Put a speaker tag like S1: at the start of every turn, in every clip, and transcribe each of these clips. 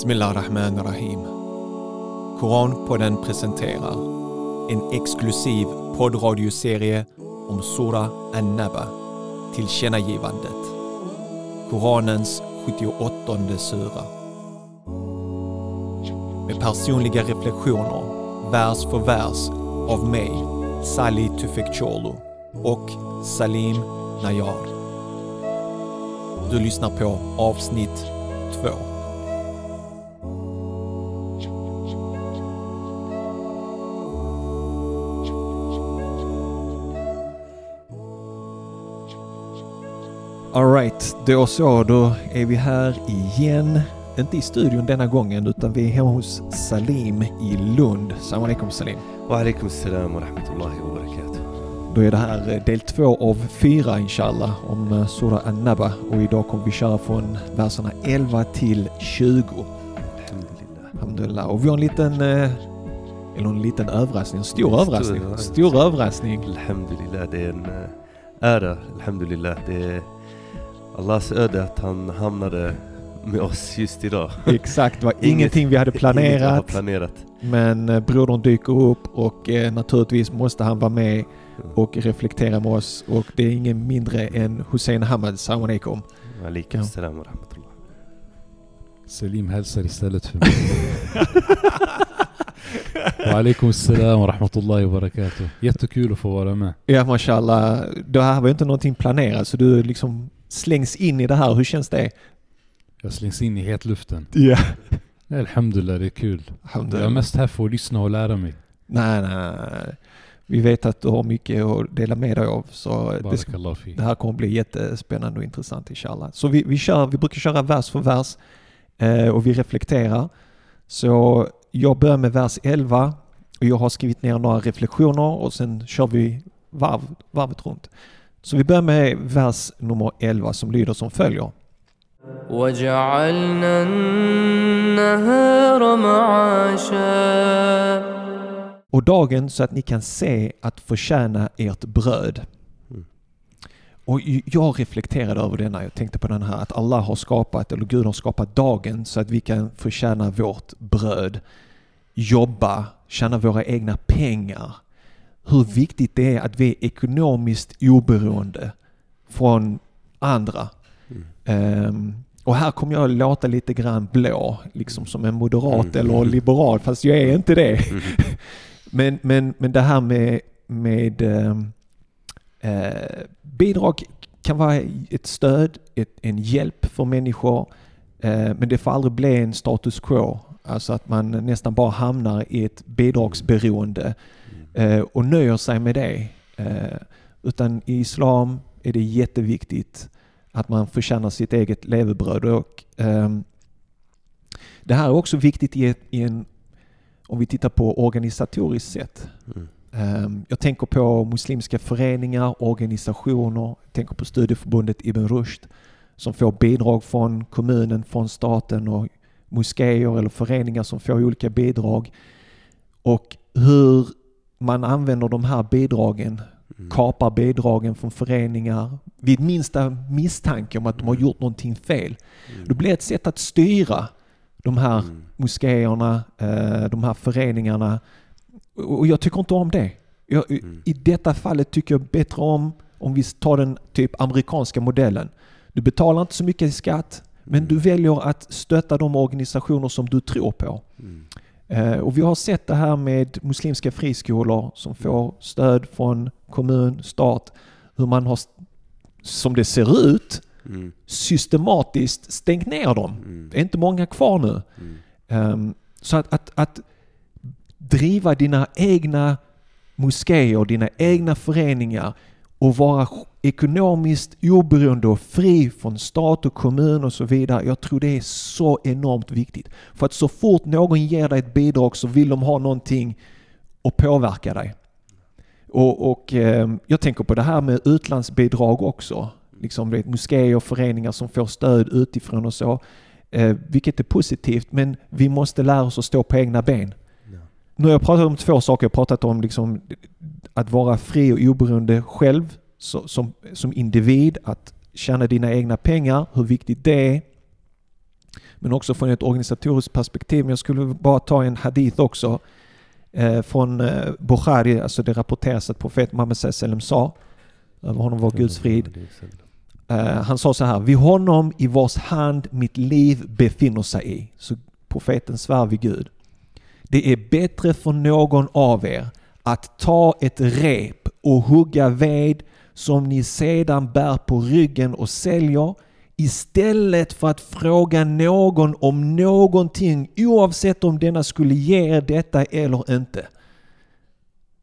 S1: Bismillah Rahman Rahim. Koranpodden presenterar en exklusiv poddradioserie om Sura An-Naba, tillkännagivandet. Koranens 78 sura. Med personliga reflektioner, vers för vers, av mig, Salih Tufekcioglu och Salim Nayar. Du lyssnar på avsnitt 2. Alright, då så, då är vi här igen. Inte i studion denna gången utan vi är hemma hos Salim i Lund. Salam alaikum Salim.
S2: Wa alaikum salam wa rahmatullahi wa barakatuh.
S1: Då är det här eh, del två av fyra inshallah om eh, Sura An-Naba och idag kommer vi köra från verserna 11 till 20.
S2: Alhamdulillah.
S1: Alhamdulillah. Och vi har en liten, eh, eller en liten överraskning, en stor
S2: Stor
S1: överraskning. Stor överraskning.
S2: Alhamdulillah, det är en ära. Alhamdulillah, det är Allahs öde att han hamnade med oss just idag.
S1: Exakt, det var
S2: Inget-
S1: ingenting vi hade planerat.
S2: planerat.
S1: Men eh, brodern dyker upp och eh, naturligtvis måste han vara med och reflektera med oss. Och det är ingen mindre än Hussein Hamad. Salam alaikum.
S2: Alaikum
S1: Ja.
S2: salam wa rahmatullah.
S3: Selim hälsar istället för mig. Wa alaikum salam wa rahmatullahi wa barakatuh. Jättekul att få vara med.
S1: Ja, mashallah. Det här var ju inte någonting planerat så du liksom slängs in i det här. Hur känns det?
S3: Jag slängs in i hetluften.
S1: Ja.
S3: Nej, Alhamdulillah, det är kul. Jag är mest här för att lyssna och lära mig.
S1: Nej, nej, nej. Vi vet att du har mycket att dela med dig av. Så det, ska, det här kommer bli jättespännande och intressant inshallah. Så vi, vi, kör, vi brukar köra vers för vers eh, och vi reflekterar. Så jag börjar med vers 11 och jag har skrivit ner några reflektioner och sen kör vi varv, varvet runt. Så vi börjar med vers nummer 11 som lyder som följer. Och dagen så att ni kan se att förtjäna ert bröd.
S2: Mm.
S1: Och jag reflekterade över denna, jag tänkte på den här att Allah har skapat, eller Gud har skapat dagen så att vi kan förtjäna vårt bröd, jobba, tjäna våra egna pengar, hur viktigt det är att vi är ekonomiskt oberoende från andra.
S2: Mm.
S1: Ehm, och här kommer jag låta lite grann blå, liksom som en moderat
S2: Mm.
S1: eller liberal, fast jag är inte det.
S2: Mm.
S1: Men, men, men det här med, med ehm, eh, bidrag kan vara ett stöd, ett, en hjälp för människor. Eh, men det får aldrig bli en status quo. Alltså att man nästan bara hamnar i ett bidragsberoende eh, och nöjer sig med det. Eh, utan i islam är det jätteviktigt att man förtjänar sitt eget levebröd. Och, ehm, det här är också viktigt i, i en, om vi tittar på organisatoriskt sätt.
S2: Mm.
S1: Ehm, Jag tänker på muslimska föreningar, organisationer, jag tänker på studieförbundet Ibn Rushd som får bidrag från kommunen, från staten och moskéer eller föreningar som får olika bidrag. Och hur man använder de här bidragen,
S2: Mm.
S1: kapar bidragen från föreningar vid minsta misstanke om att de har gjort någonting fel.
S2: Mm.
S1: Det blir ett sätt att styra de här
S2: Mm.
S1: moskéerna, eh, de här föreningarna. Och och jag tycker inte om det. Jag,
S2: Mm.
S1: I detta fallet tycker jag bättre om, om vi tar den typ amerikanska modellen. Du betalar inte så mycket i skatt, men du väljer att stötta de organisationer som du tror på.
S2: Mm.
S1: Eh, och vi har sett det här med muslimska friskolor som får stöd från kommun, stat, hur man har, som det ser ut,
S2: Mm.
S1: systematiskt stängt ner dem.
S2: Mm.
S1: Det är inte många kvar nu.
S2: Mm.
S1: Ehm, så att, att, att driva dina egna moskéer, dina egna föreningar och vara ekonomiskt oberoende och fri från stat och kommun och så vidare. Jag tror det är så enormt viktigt. För att så fort någon ger dig ett bidrag så vill de ha någonting att påverka dig. Och, och ehm, jag tänker på det här med utlandsbidrag också. Liksom, vet, moskéer och föreningar som får stöd utifrån och så. Eh, vilket är positivt, men vi måste lära oss att stå på egna ben.
S2: Ja.
S1: Nu har jag pratat om två saker. Jag har pratat om liksom att vara fri och oberoende själv så, som, som individ, att tjäna dina egna pengar, hur viktigt det är. men också från ett organisatoriskt perspektiv. Men jag skulle bara ta en hadith också eh, från eh, Bukhari, alltså det rapporteras att profeten Muhammed sallam sa, över honom var Guds frid, Eh, han sa så här, vid honom i vars hand mitt liv befinner sig i. Så profeten svär vid Gud. Det är bättre för någon av er att ta ett rep och hugga ved som ni sedan bär på ryggen och säljer istället för att fråga någon om någonting oavsett om denna skulle ge er detta eller inte.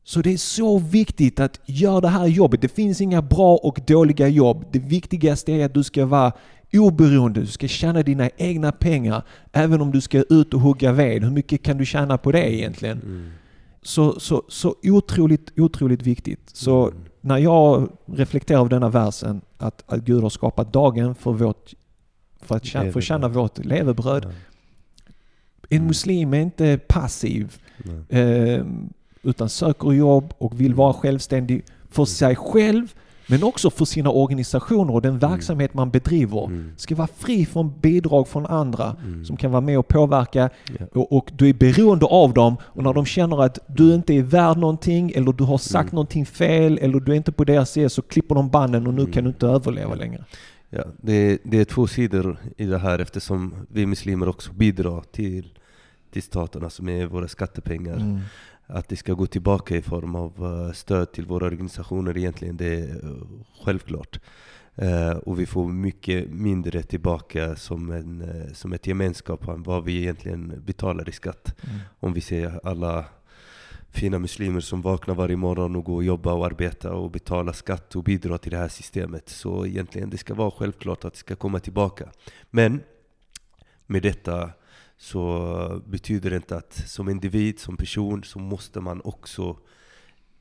S1: Så det är så viktigt att göra det här jobbet. Det finns inga bra och dåliga jobb. Det viktigaste är att du ska vara oberoende. Du ska tjäna dina egna pengar. Även om du ska ut och hugga ved. Hur mycket kan du tjäna på det egentligen?
S2: Mm.
S1: Så, så, så otroligt, otroligt viktigt. Så
S2: Mm.
S1: när jag reflekterar över denna versen, att, att Gud har skapat dagen för, vårt, för att tjäna, för tjäna vårt levebröd.
S2: Ja.
S1: En muslim är inte passiv. Eh, utan söker jobb och vill vara självständig för sig själv men också för sina organisationer och den verksamhet man bedriver.
S2: Mm.
S1: Ska vara fri från bidrag från andra
S2: Mm.
S1: som kan vara med och påverka och, och du är beroende av dem och när de känner att du inte är värd någonting eller du har sagt
S2: Mm.
S1: någonting fel eller du är inte på deras sida så klipper de banden och nu
S2: Mm.
S1: kan du inte överleva längre.
S2: Ja, det, det är två sidor i det här eftersom vi muslimer också bidrar till, till staten, alltså med våra skattepengar.
S1: Mm.
S2: Att det ska gå tillbaka i form av eh, stöd till våra organisationer egentligen, det är eh, självklart. Eh, och vi får mycket mindre tillbaka som, en, som ett gemenskap än vad vi egentligen betalar i skatt.
S1: Mm.
S2: Om vi ser alla fina muslimer som vaknar varje morgon och går och jobbar och arbetar och betalar skatt och bidrar till det här systemet. Så egentligen, det ska vara självklart att det ska komma tillbaka. Men med detta så betyder det inte att som individ, som person, så måste man också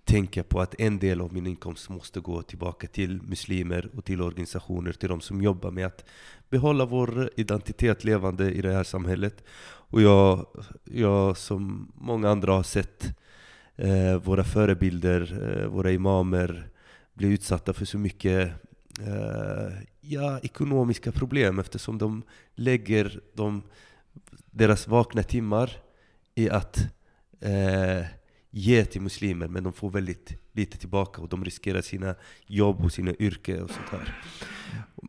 S2: tänka på att en del av min inkomst måste gå tillbaka till muslimer och till organisationer, till de som jobbar med att behålla vår identitet levande i det här samhället. Och jag, jag som många andra har sett eh, våra förebilder, eh, våra imamer bli utsatta för så mycket eh, ja, ekonomiska problem eftersom de lägger de, deras vakna timmar i att eh, ge till muslimer men de får väldigt lite tillbaka och de riskerar sina jobb och sina yrken och sånt här.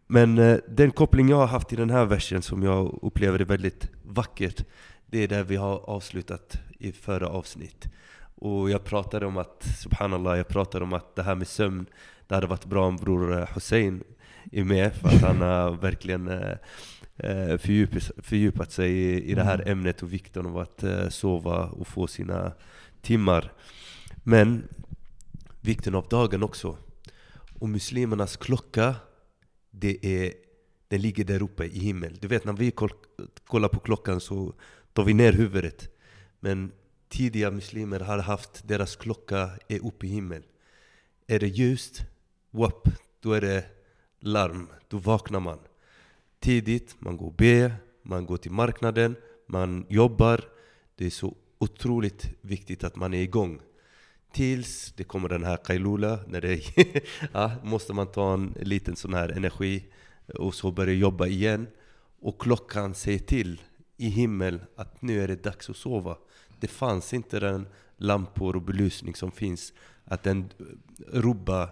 S2: Men eh, den koppling jag har haft i den här versen som jag upplever är väldigt vackert det är där vi har avslutat i förra avsnitt. Och jag pratade om att, subhanallah, jag pratade om att det här med sömn, det hade varit bra om bror Hussein är med för att han har verkligen eh, eh, fördjupat, fördjupat sig i, i det här
S1: Mm.
S2: ämnet och vikten av att eh, sova och få sina timmar. Men vikten av dagen också. Och muslimernas klocka, det är, den ligger där uppe i himmel. Du vet när vi koll, kollar på klockan så tar vi ner huvudet. Men tidiga muslimer har haft, deras klocka är uppe i himmel. Är det ljust, wap, då är det larm, då vaknar man. Tidigt, man går och ber, man går till marknaden, man jobbar. Det är så otroligt viktigt att man är igång. Tills det kommer den här kailula, när det ja, måste man ta en liten sån här energi och så börja jobba igen. Och klockan säger till i himmel att nu är det dags att sova. Det fanns inte den lampor och belysning som finns, att den rubbar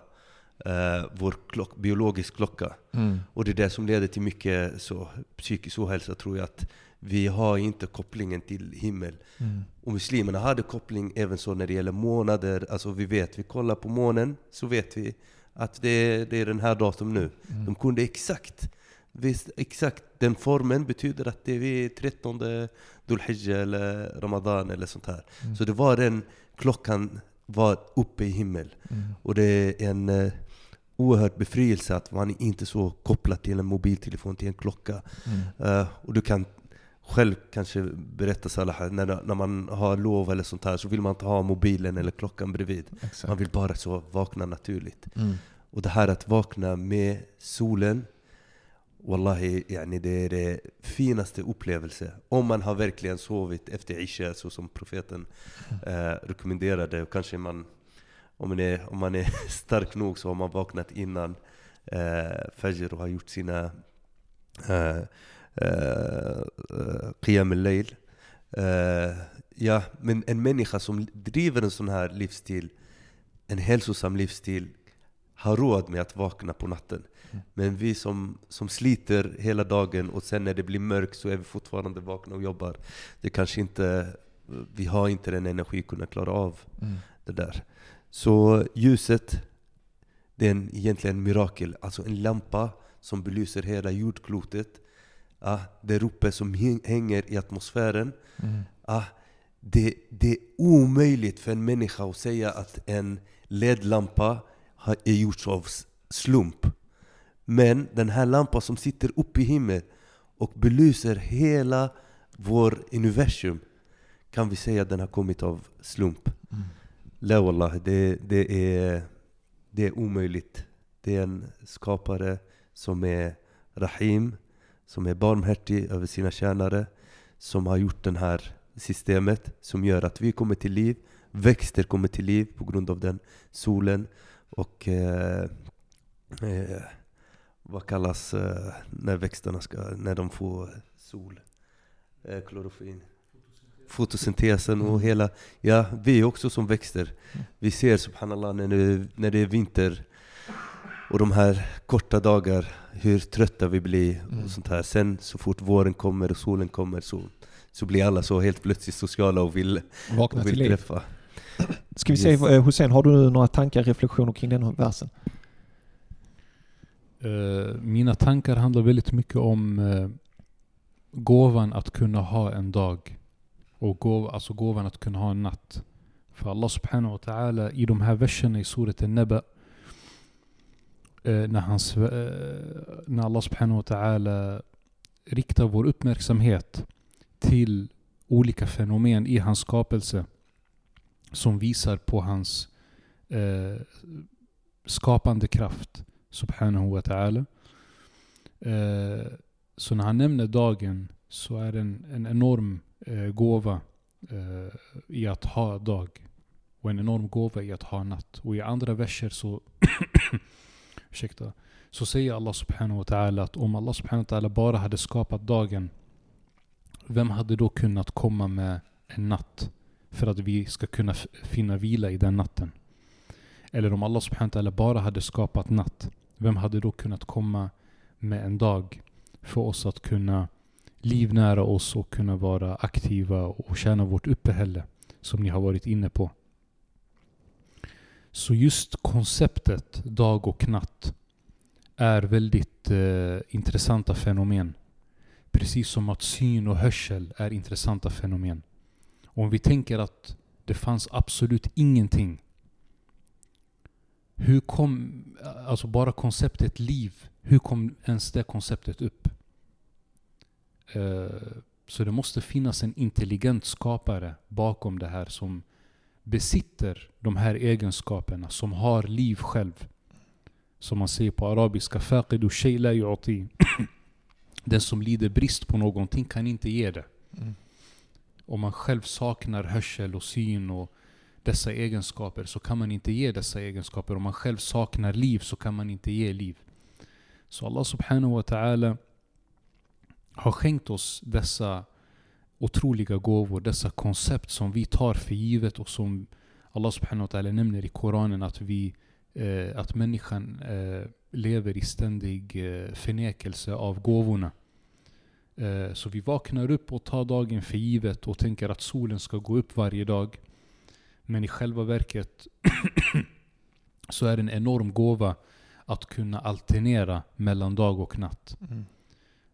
S2: eh, vår klock, biologisk klocka.
S1: Mm.
S2: Och det är det som leder till mycket så, psykisk ohälsa tror jag, att vi har inte kopplingen till himmel.
S1: Mm.
S2: Och muslimerna hade koppling även så när det gäller månader. Alltså vi vet, vi kollar på månen så vet vi att det är, det är den här datum nu.
S1: Mm.
S2: De kunde exakt, visst, exakt den formen betyder att det är vid 13 Dhul-Hijjah eller Ramadan eller sånt här.
S1: Mm.
S2: Så det var den klockan var uppe i himmel.
S1: Mm.
S2: Och det är en oerhörd befrielse att man inte är så kopplad till en mobiltelefon, till en klocka.
S1: Mm.
S2: Eh, och du kan själv kanske berätta Salah, när, när man har lov eller sånt här så vill man inte ha mobilen eller klockan bredvid. Man
S1: Exakt.
S2: vill bara så vakna naturligt.
S1: Mm.
S2: Och det här att vakna med solen, Wallahi, yani det är det finaste upplevelse. Om man har verkligen sovit efter Isha, så som profeten eh, rekommenderade. Och kanske man, om man, är, om man är stark nog så har man vaknat innan eh, Fajr och har gjort sina eh, eh, Qiyam al-Layl. Eh, ja, men en människa som driver en sån här livsstil, en hälsosam livsstil, har råd med att vakna på natten. Men vi som, som sliter hela dagen och sen när det blir mörkt så är vi fortfarande vakna och jobbar. Det kanske inte, vi har inte den energi att kunna klara av
S1: Mm.
S2: det där. Så ljuset, det är en, egentligen en mirakel. Alltså en lampa som belyser hela jordklotet. Ja, där uppe som häng- hänger i atmosfären.
S1: Mm.
S2: Ja, det, det är omöjligt för en människa att säga att en LED-lampa har- är gjord av slump. Men den här lampan som sitter uppe i himlen och belyser hela vår universum kan vi säga att den har kommit av slump. La wallah, det, det, är, det är omöjligt. Det är en skapare som är Rahim, som är barmhärtig över sina tjänare, som har gjort det här systemet som gör att vi kommer till liv, växter kommer till liv på grund av den solen och eh, eh, vad kallas eh, när växterna ska, när de får sol? Eh, klorofin. Fotosyntesen och hela, ja vi är också som växter. Vi ser subhanallah när det, när det är vinter och de här korta dagar, hur trötta vi blir
S1: Mm.
S2: och sånt här. Sen så fort våren kommer och solen kommer så, så blir alla så helt plötsligt sociala och vill,
S1: Vakna
S2: och
S1: till
S2: vill
S1: liv.
S2: träffa.
S1: Ska vi se,
S2: Yes.
S1: eh, Hussein, har du några tankar, reflektioner kring den här versen?
S3: Eh, mina tankar handlar väldigt mycket om eh, gåvan att kunna ha en dag. Och gåv, alltså gåvan att kunna ha en natt. För Allah subhanahu wa ta'ala i de här verserna i surat al-Naba eh, när, han, eh, när Allah subhanahu wa ta'ala riktar vår uppmärksamhet till olika fenomen i hans skapelse som visar på hans eh, skapande kraft subhanahu wa ta'ala. Eh, så när han nämner dagen så är det en, en enorm eh, gåva eh, i att ha dag. Och en enorm gåva i att ha natt. Och i andra verser så ursäkta, så säger Allah subhanahu wa ta'ala att om Allah subhanahu wa ta'ala bara hade skapat dagen vem hade då kunnat komma med en natt för att vi ska kunna finna vila i den natten? Eller om Allah subhanahu wa ta'ala bara hade skapat natt vem hade då kunnat komma med en dag för oss att kunna liv nära oss och kunna vara aktiva och tjäna vårt uppehälle som ni har varit inne på. Så just konceptet dag och natt är väldigt eh, intressanta fenomen. Precis som att syn och hörsel är intressanta fenomen. Om vi tänker att det fanns absolut ingenting hur kom, alltså bara konceptet liv, hur kom ens det konceptet upp? Eh, så det måste finnas en intelligent skapare bakom det här som besitter de här egenskaperna, som har liv själv. Som man säger på arabiska, faqidu shay la yu'ti. Den som lider brist på någonting kan inte ge det.
S1: Mm.
S3: Om man själv saknar hörsel och syn och dessa egenskaper så kan man inte ge dessa egenskaper. Om man själv saknar liv så kan man inte ge liv. Så Allah subhanahu wa ta'ala har skänkt oss dessa otroliga gåvor, dessa koncept som vi tar för givet och som Allah subhanahu wa ta'ala nämner i Koranen att vi eh, att människan eh, lever i ständig eh, förnekelse av gåvorna. Eh, så vi vaknar upp och tar dagen för givet och tänker att solen ska gå upp varje dag. Men i själva verket så är det en enorm gåva att kunna alternera mellan dag och natt.
S1: Mm.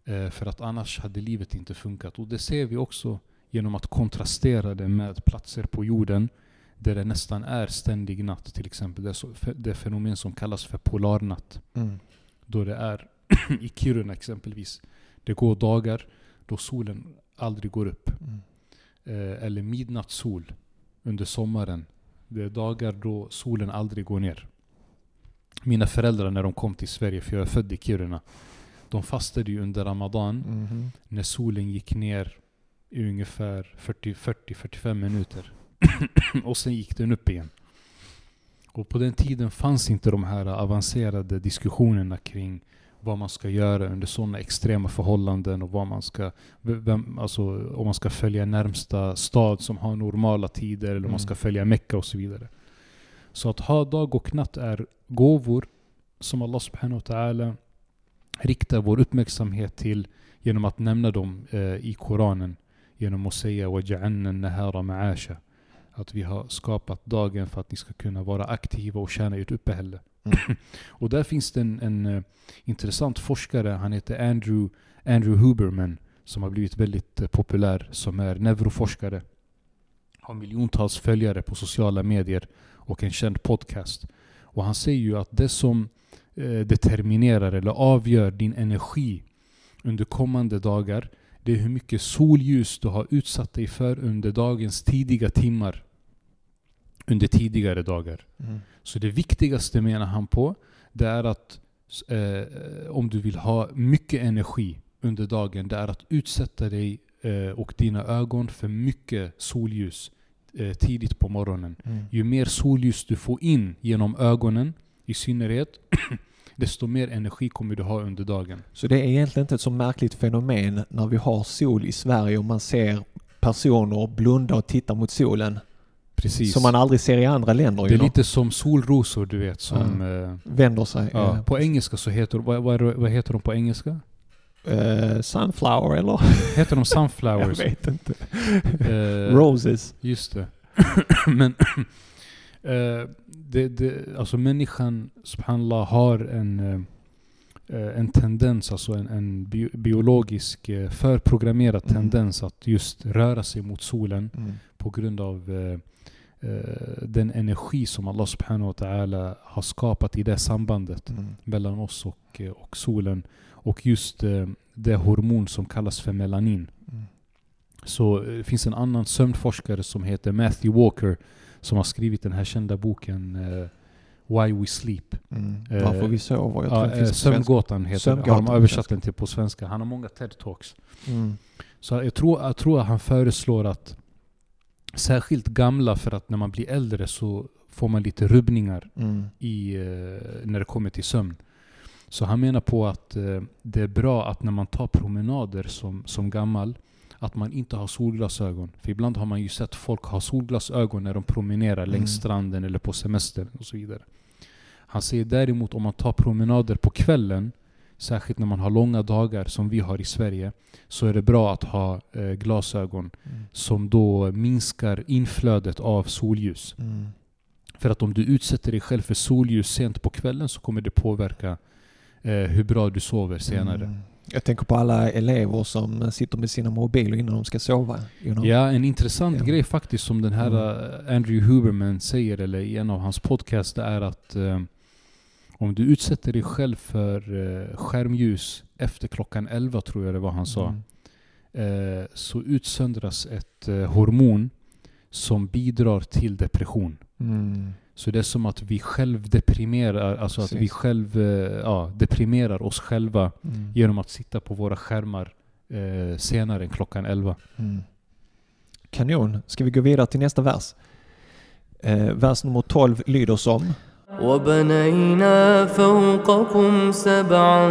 S3: Eh, för att annars hade livet inte funkat. Och det ser vi också genom att kontrastera det med platser på jorden där det nästan är ständig natt. Till exempel det, så- det fenomen som kallas för polarnatt.
S1: Mm.
S3: Då det är i Kiruna exempelvis. Det går dagar då solen aldrig går upp.
S1: Mm.
S3: Eh, eller midnattssol under sommaren. Det är dagar då solen aldrig går ner. Mina föräldrar när de kom till Sverige, för jag är född i Kiruna. De fastade ju under Ramadan
S1: Mhm.
S3: när solen gick ner i ungefär 40-45 minuter. och sen gick den upp igen. Och på den tiden fanns inte de här avancerade diskussionerna kring vad man ska göra under sådana extrema förhållanden och vad man ska, vem, alltså, om man ska följa närmsta stad som har normala tider eller om
S1: Mm.
S3: man ska följa Mecka och så vidare. Så att ha dag och natt är gåvor som Allah subhanahu wa ta'ala riktar vår uppmärksamhet till genom att nämna dem eh, i Koranen. Genom att säga وَجَعَلْنَا النَّهَارَ مَعَاشًا Att vi har skapat dagen för att ni ska kunna vara aktiva och tjäna ert uppehälle.
S1: Mm.
S3: och där finns det en, en eh, intressant forskare, han heter Andrew, Andrew Huberman, som har blivit väldigt eh, populär, som är neuroforskare. Har miljontals följare på sociala medier och en känd podcast. Och han säger ju att det som eh, determinerar eller avgör din energi under kommande dagar, det är hur mycket solljus du har utsatt dig för under dagens tidiga timmar. Under tidigare dagar.
S1: Mm.
S3: Så det viktigaste menar han på, det är att eh, om du vill ha mycket energi under dagen, det är att utsätta dig eh, och dina ögon för mycket solljus eh, tidigt på morgonen.
S1: Mm.
S3: Ju mer solljus du får in genom ögonen i synnerhet, desto mer energi kommer du ha under dagen.
S1: Så det är egentligen inte ett så märkligt fenomen när vi har sol i Sverige och man ser personer blunda och titta mot solen.
S3: Precis.
S1: Som man aldrig ser i andra länder.
S3: det är lite som solrosor du vet. Som, eh,
S1: Vänder sig.
S3: ja, på engelska så heter vad, vad, vad heter de på engelska?
S1: eh, sunflower eller?
S3: Heter de
S1: Jag
S3: sunflowers?
S1: vet inte.
S3: Eh,
S1: Roses.
S3: Just det. Men eh, det, det, alltså människan, subhanallah, har en, eh, en tendens, alltså en, en bio, biologisk eh, förprogrammerad
S1: Mm.
S3: tendens att just röra sig mot solen
S1: Mm.
S3: på grund av den energi som Allah subhanahu wa ta'ala har skapat i det sambandet
S1: Mm.
S3: mellan oss och, och solen. Och just det hormon som kallas för melanin.
S1: Mm.
S3: Så det finns en annan sömnforskare som heter Matthew Walker som har skrivit den här kända boken eh, Why We Sleep.
S1: Mm.
S3: Eh,
S1: Varför vi sover. Jag tror
S3: Ja,
S1: det
S3: eh,
S1: finns.
S3: Sömngåtan heter
S1: Sömngåtan
S3: har de översatt den till på svenska. Han har många TED-talks.
S1: Mm.
S3: Så jag tror, jag tror att han föreslår att särskilt gamla, för att när man blir äldre så får man lite rubbningar
S1: Mm.
S3: i, eh, när det kommer till sömn. Så han menar på att eh, det är bra att när man tar promenader som, som gammal, att man inte har solglasögon. För ibland har man ju sett folk ha solglasögon när de promenerar
S1: Mm.
S3: längs stranden eller på semestern och så vidare. Han säger däremot om man tar promenader på kvällen, särskilt när man har långa dagar som vi har i Sverige, så är det bra att ha eh, glasögon
S1: Mm.
S3: som då minskar inflödet av solljus.
S1: Mm.
S3: För att om du utsätter dig själv för solljus sent på kvällen så kommer det påverka eh, hur bra du sover senare.
S1: Mm. Jag tänker på alla elever som sitter med sina mobiler innan de ska sova. You know?
S3: Ja, en intressant
S1: Ja.
S3: grej faktiskt som den här
S1: Mm.
S3: eh, Andrew Huberman säger, eller i en av hans podcast, är att eh, om du utsätter dig själv för eh, skärmljus efter klockan 11 tror jag det var han sa,
S1: Mm.
S3: eh, så utsöndras ett eh, hormon som bidrar till depression.
S1: Mm.
S3: Så det är som att vi själv deprimerar, alltså att vi
S1: Precis.
S3: själv eh, ja, deprimerar oss själva
S1: Mm.
S3: genom att sitta på våra skärmar eh, senare än klockan 11.
S1: Mm. Kanon. Ska vi gå vidare till nästa vers? Eh, vers nummer 12 lyder som
S4: وبنينا فوقكم سبعا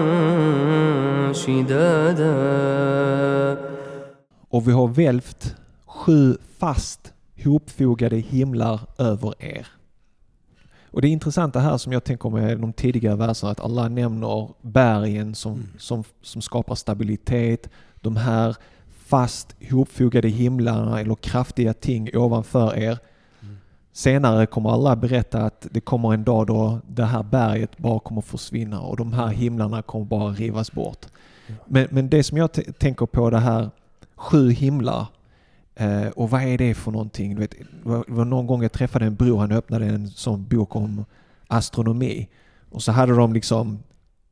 S4: شدادا
S1: Och vi har välvt sju fast hopfogade himlar över er. Och det intressanta här som jag tänker med de tidigare verserna att Allah nämner bergen som,
S2: Mm.
S1: som, som skapar stabilitet. De här fast hopfogade himlarna eller kraftiga ting ovanför er.
S2: Mm.
S1: Senare kommer Allah berätta att det kommer en dag då det här berget bara kommer försvinna och de här himlarna kommer bara rivas bort.
S2: Ja.
S1: Men, men det som jag tänker på det här sju himlar Eh, och vad är det för någonting? Du vet, det var, någon gång jag träffade en bror, han öppnade en sån bok om astronomi och så hade de liksom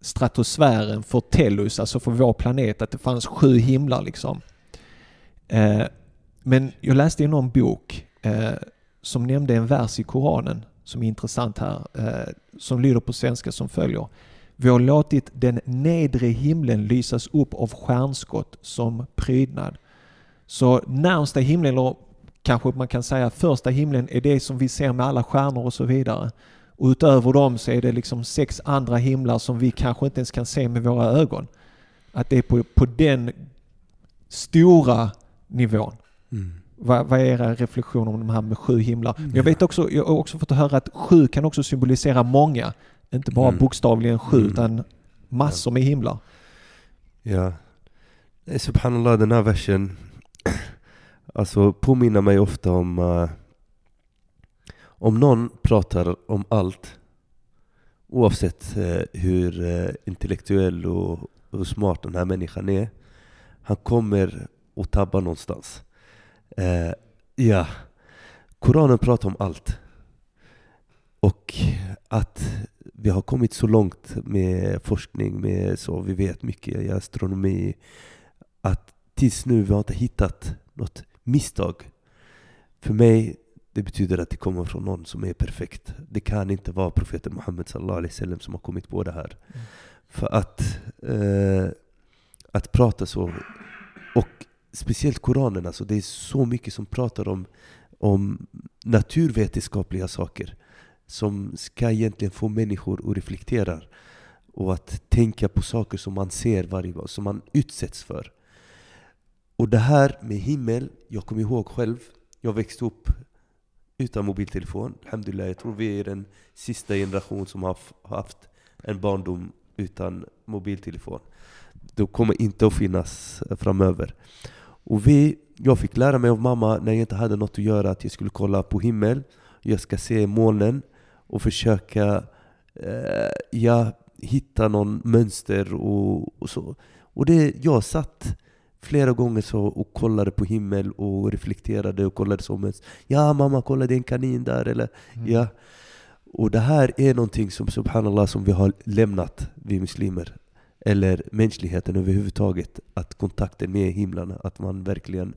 S1: stratosfären för Tellus, alltså för vår planet, att det fanns sju himlar liksom. Eh, men jag läste i någon bok eh, som nämnde en vers i Koranen som är intressant här, som lyder på svenska som följer. Vi har låtit den nedre himlen lysas upp av stjärnskott som prydnad. Så närmsta himlen, eller kanske man kan säga första himlen, är det som vi ser med alla stjärnor och så vidare. Och utöver dem så är det liksom sex andra himlar som vi kanske inte ens kan se med våra ögon. Att det är på, på den stora nivån.
S2: Mm.
S1: Vad, vad är era reflektioner om de här med sju himlar? Men jag vet också, jag har också fått höra att sju kan också symbolisera många. Inte bara
S2: Mm.
S1: bokstavligen sju,
S2: Mm.
S1: utan massor med himlar.
S2: Ja. Subhanallah, den här versen alltså påminner mig ofta om uh, om någon pratar om allt oavsett uh, hur uh, intellektuell och, hur smart den här människan är han kommer att tabba någonstans. Ja, Koranen pratar om allt. Och att vi har kommit så långt med forskning, med så vi vet mycket i astronomi, att tills nu vi har inte hittat något misstag. För mig, det betyder att det kommer från någon som är perfekt. Det kan inte vara profeten Muhammed sallallahu alaihi wasallam som har kommit på det här. För att, eh, att prata så, och speciellt Koranen, alltså det är så mycket som pratar om, om naturvetenskapliga saker som ska egentligen få människor att reflektera och att tänka på saker som man ser varje gång, som man utsätts för. Och det här med himmel, jag kommer ihåg själv, jag växte upp utan mobiltelefon. Alhamdulillah, jag tror vi är den sista generation som har haft en barndom utan mobiltelefon. Det kommer inte att finnas eh, framöver. Och vi, jag fick lära mig av mamma när jag inte hade något att göra att jag skulle kolla på himmel. Jag ska se molnen och försöka eh, ja, hitta någon mönster och, och så. Och det, jag satt flera gånger så och kollade på himmel och reflekterade och kollade som en Ja mamma, kolla det är en kanin där eller ja. Och det här är någonting som subhanallah som vi har lämnat, vi muslimer. Eller mänskligheten överhuvudtaget. Att kontakten med himlarna, att man verkligen...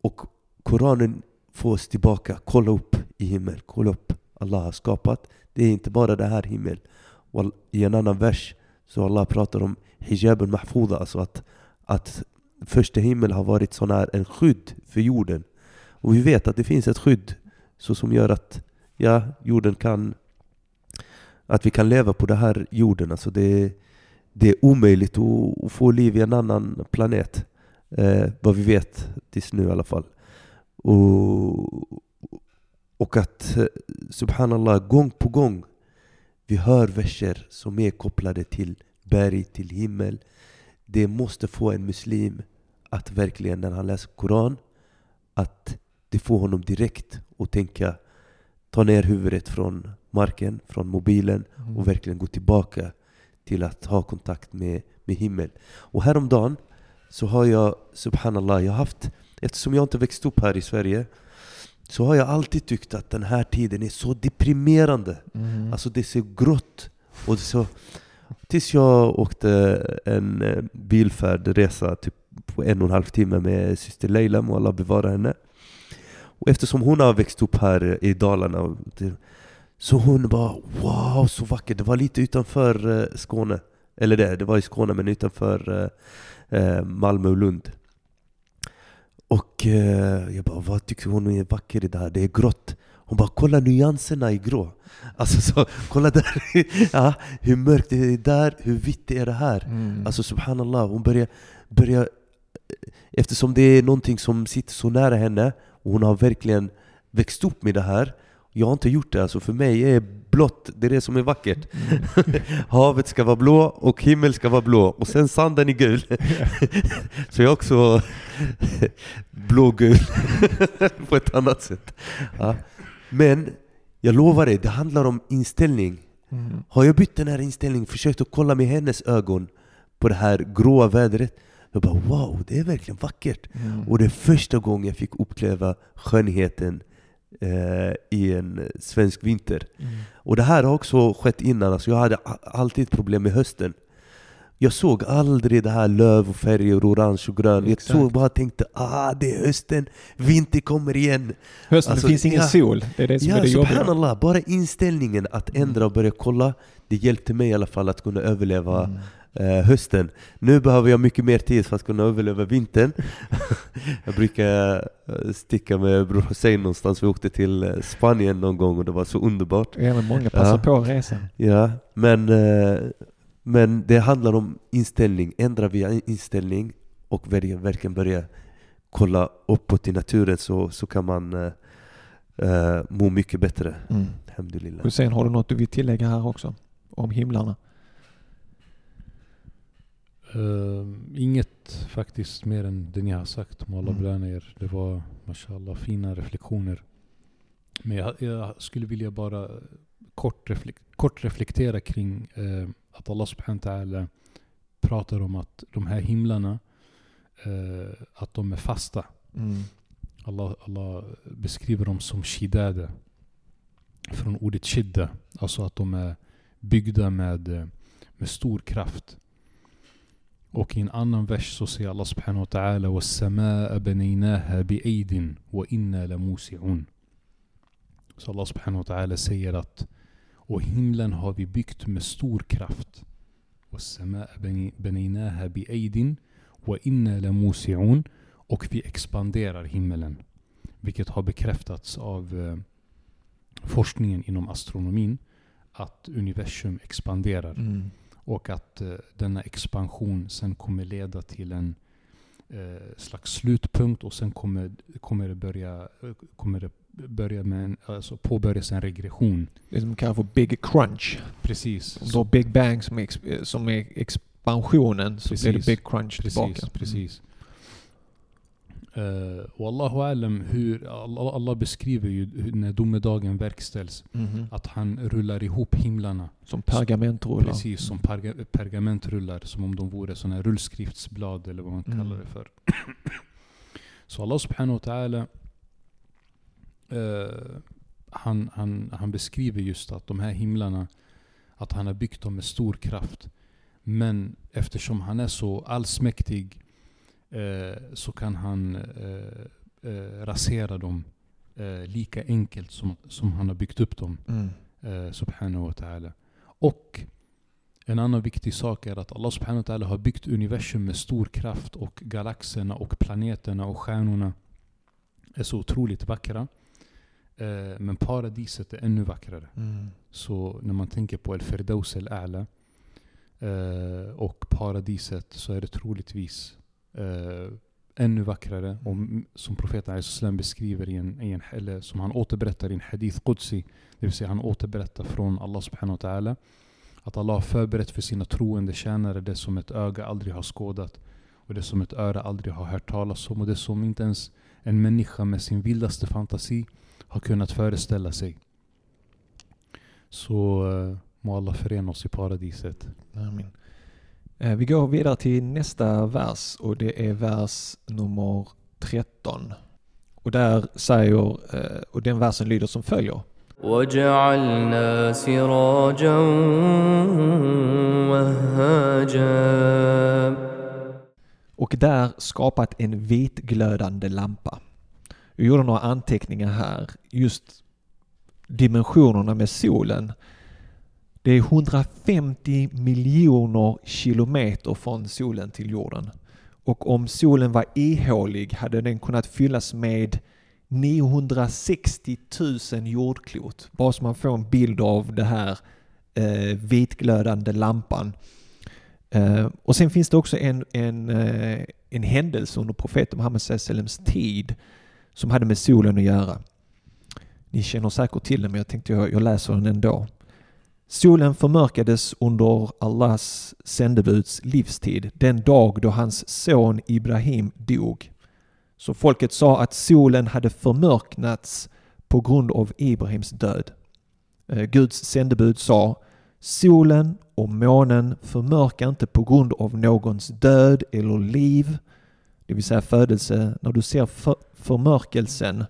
S2: Och Koranen får oss tillbaka, kolla upp i himmel, kolla upp. Allah har skapat. Det är inte bara det här himmel. Och I en annan vers så Allah pratar om hijaben mahfuda, alltså att, att första himmel har varit sån här en skydd för jorden. Och vi vet att det finns ett skydd så som gör att ja, jorden kan att vi kan leva på den här jorden. Alltså det, det är omöjligt att, att få liv i en annan planet. Eh, vad vi vet tills nu i alla fall. Och, och att eh, subhanallah, gång på gång vi hör verser som är kopplade till berg, till himmel. Det måste få en muslim att verkligen när han läser Koran, att det får honom direkt att tänka, ta ner huvudet från marken, från mobilen
S1: Mm.
S2: och verkligen gå tillbaka till att ha kontakt med, med himmel. Och häromdagen så har jag, subhanallah, jag haft, eftersom jag inte växt upp här i Sverige, så har jag alltid tyckt att den här tiden är så deprimerande.
S1: Mm.
S2: Alltså det är så grått. Och så, tills jag åkte en eh, bilfärdresa typ på en och en halv timme med syster Leila, må Allah bevara henne. Och eftersom hon har växt upp här i Dalarna, det- så hon bara wow, så vackert. Det var lite utanför eh, Skåne. Eller det, det var i Skåne men utanför eh, eh, Malmö och Lund. Och jag bara, vad tycker hon är vacker i det här? Det är grått. Hon bara, kolla nyanserna i grå. Alltså så, kolla där, ja, hur mörkt det är där, hur vitt är det här?
S1: Mm.
S2: Alltså subhanallah, hon börjar, börjar Eftersom det är någonting som sitter så nära henne och hon har verkligen växt upp med det här Jag har inte gjort det, alltså för mig är blått, det är det som är vackert. Havet ska vara blå och himmel ska vara blå och sen sanden är gul. Så jag är också blågul på ett annat sätt. Ja. Men jag lovar dig, det handlar om inställning.
S1: Mm.
S2: har jag bytt den här inställningen, försökt att kolla med hennes ögon på det här gråa vädret Jag bara wow, det är verkligen vackert
S1: Mm.
S2: Och det är första gången jag fick uppleva skönheten eh, i en svensk vinter
S1: Mm.
S2: Och det här har också skett innan, alltså jag hade alltid problem med hösten Jag såg aldrig det här löv och färger orange och grön Jag
S1: Exakt.
S2: såg bara tänkte ah det är hösten, vinter kommer igen
S1: Hösten,
S2: Alltså,
S1: det finns ingen
S2: ja.
S1: sol. Det är det som är
S2: Ja
S1: det jobbiga.
S2: bara inställningen att ändra och börja kolla Det hjälpte mig i alla fall att kunna överleva
S1: Mm.
S2: Eh, hösten. Nu behöver jag mycket mer tid för att kunna överleva vintern. jag brukar eh, sticka med Bror Hussein någonstans. Vi åkte till eh, Spanien någon gång och det var så underbart.
S1: Även många passar
S2: Ja.
S1: på resan.
S2: Ja, men, eh, men det handlar om inställning. Ändrar vi inställning och verkligen, verkligen börja kolla uppåt i naturen så, så kan man eh, eh, må mycket bättre.
S1: Mm. Hussein, har du något du vill tillägga här också? Om himlarna?
S3: Ehm, inget faktiskt mer än det ni har sagt. Må Allah
S1: Mm.
S3: er. Det var mashallah fina reflektioner. Men jag, jag skulle vilja bara kort, reflek kort reflektera kring eh, att Allah subhanahu pratar om att de här himlarna, eh, att de är fasta.
S1: Mm.
S3: Allah, Allah beskriver dem som shidada. Från ordet shidda. Alltså att de är byggda med, eh, med stor kraft. Och i en annan vers så säger Allah subhanahu wa ta'ala وَالسَّمَاءَ بَنَيْنَاهَا بِأَيْدٍ وَإِنَّا لَمُوسِعُونَ Så Allah subhanahu wa ta'ala säger att och himlen har vi byggt med stor kraft. وَالسَّمَاءَ بَنَي- بَنَيْنَاهَا بِأَيْدٍ وَإِنَّا لَمُوسِعُونَ och vi expanderar himmelen. Vilket har bekräftats av eh, forskningen inom astronomin. Att universum expanderar.
S1: Mm.
S3: Och att eh, denna expansion sen kommer leda till en eh, slags slutpunkt och sen kommer, kommer det börja, eh, kommer det börja med en, alltså påbörjas en regression.
S1: Det som kallas för Big Crunch.
S3: Precis.
S1: Om du har Big Bang som är, som är expansionen så blir det
S3: Precis.
S1: Big Crunch
S3: Precis,
S1: tillbaka.
S3: precis. Uh, och Allahu alam hur, Allah, Allah beskriver ju när domedagen verkställs.
S1: Mm. Mhm.
S3: Att han rullar ihop himlarna.
S1: Som pergamentrullar.
S3: Precis som perga, pergamentrullar. Som om de vore sådana här rullskriftsblad eller vad man
S1: Mm.
S3: kallar det för. Så Allah subhanahu wa ta'ala eh, han, han, han beskriver just att de här himlarna att han har byggt dem med stor kraft. Men eftersom han är så allsmäktig så kan han eh, eh, rasera dem eh, lika enkelt som, som han har byggt upp dem.
S1: Mm.
S3: Eh, subhanahu wa ta'ala. Och en annan viktig sak är att Allah subhanahu wa ta'ala har byggt universum med stor kraft och galaxerna och planeterna och stjärnorna är så otroligt vackra. Eh, men paradiset är ännu vackrare.
S1: Mm.
S3: Så när man tänker på Al-Firdaus al-A'la eh, och paradiset så är det troligtvis eh, ännu vackrare. Och som profeten Islam beskriver i en, i en, eller som han återberättar i en hadith Qudsi, det vill säga han återberättar från Allah subhanahu wa ta'ala att Allah har förberett för sina troende tjänare det som ett öga aldrig har skådat och det som ett öra aldrig har hört talas om och det som inte ens en människa med sin vildaste fantasi har kunnat föreställa sig. Så eh, må Allah förena oss i paradiset.
S1: Amen. Eh, Vi går vidare till nästa vers och det är vers nummer 13. Och där säger, eh, och den versen lyder som följer.
S4: وجعلنا سراجا وهاجا
S1: Och där skapat en vitglödande lampa. Jag gjorde några anteckningar här. Just dimensionerna med solen. det är 150 miljoner kilometer från solen till jorden. Och om solen var ihålig hade den kunnat fyllas med 960 000 jordklot. Bara så man får en bild av det här eh, vitglödande lampan. Eh, och sen finns det också en, en, eh, en händelse under profeten Muhammed Sallams tid som hade med solen att göra. Ni känner säkert till den men jag tänkte jag, jag läser den ändå. Solen förmörkades under Allahs sändebuds livstid den dag då hans son Ibrahim dog. Så folket sa att solen hade förmörknats på grund av Ibrahims död. Eh, Guds sändebud sa Solen och månen förmörkar inte på grund av någons död eller liv, det vill säga födelse. När du ser för förmörkelsen,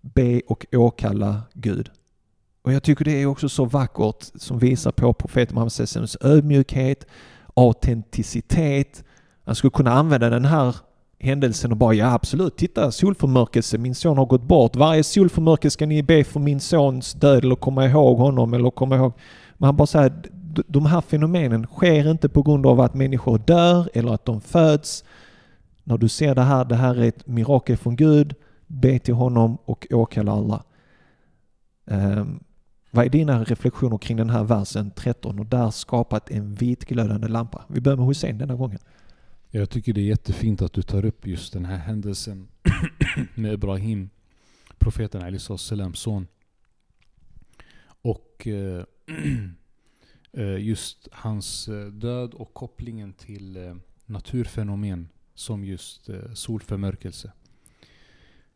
S1: be och åkalla Gud. Och jag tycker det är också så vackert som visar på profeten Muhammed ödmjukhet, autenticitet. Han skulle kunna använda den här händelsen och bara ja absolut, titta solförmörkelse, min son har gått bort. Varje solförmörkelse ska ni be för min sons död eller komma ihåg honom eller komma ihåg. Men han bara säger de här fenomenen sker inte på grund av att människor dör eller att de föds. När du ser det här, det här är ett mirakel från Gud, be till honom och åkalla Allah. Um, vad är dina reflektioner kring den här versen 13 och där skapat en vitglödande lampa? Vi börjar med Hussein denna gången.
S3: Jag tycker det är jättefint att du tar upp just den här händelsen med Ibrahim, profeten Ali Salams son. Och eh, eh just hans eh, död och kopplingen till eh, naturfenomen som just solförmörkelse.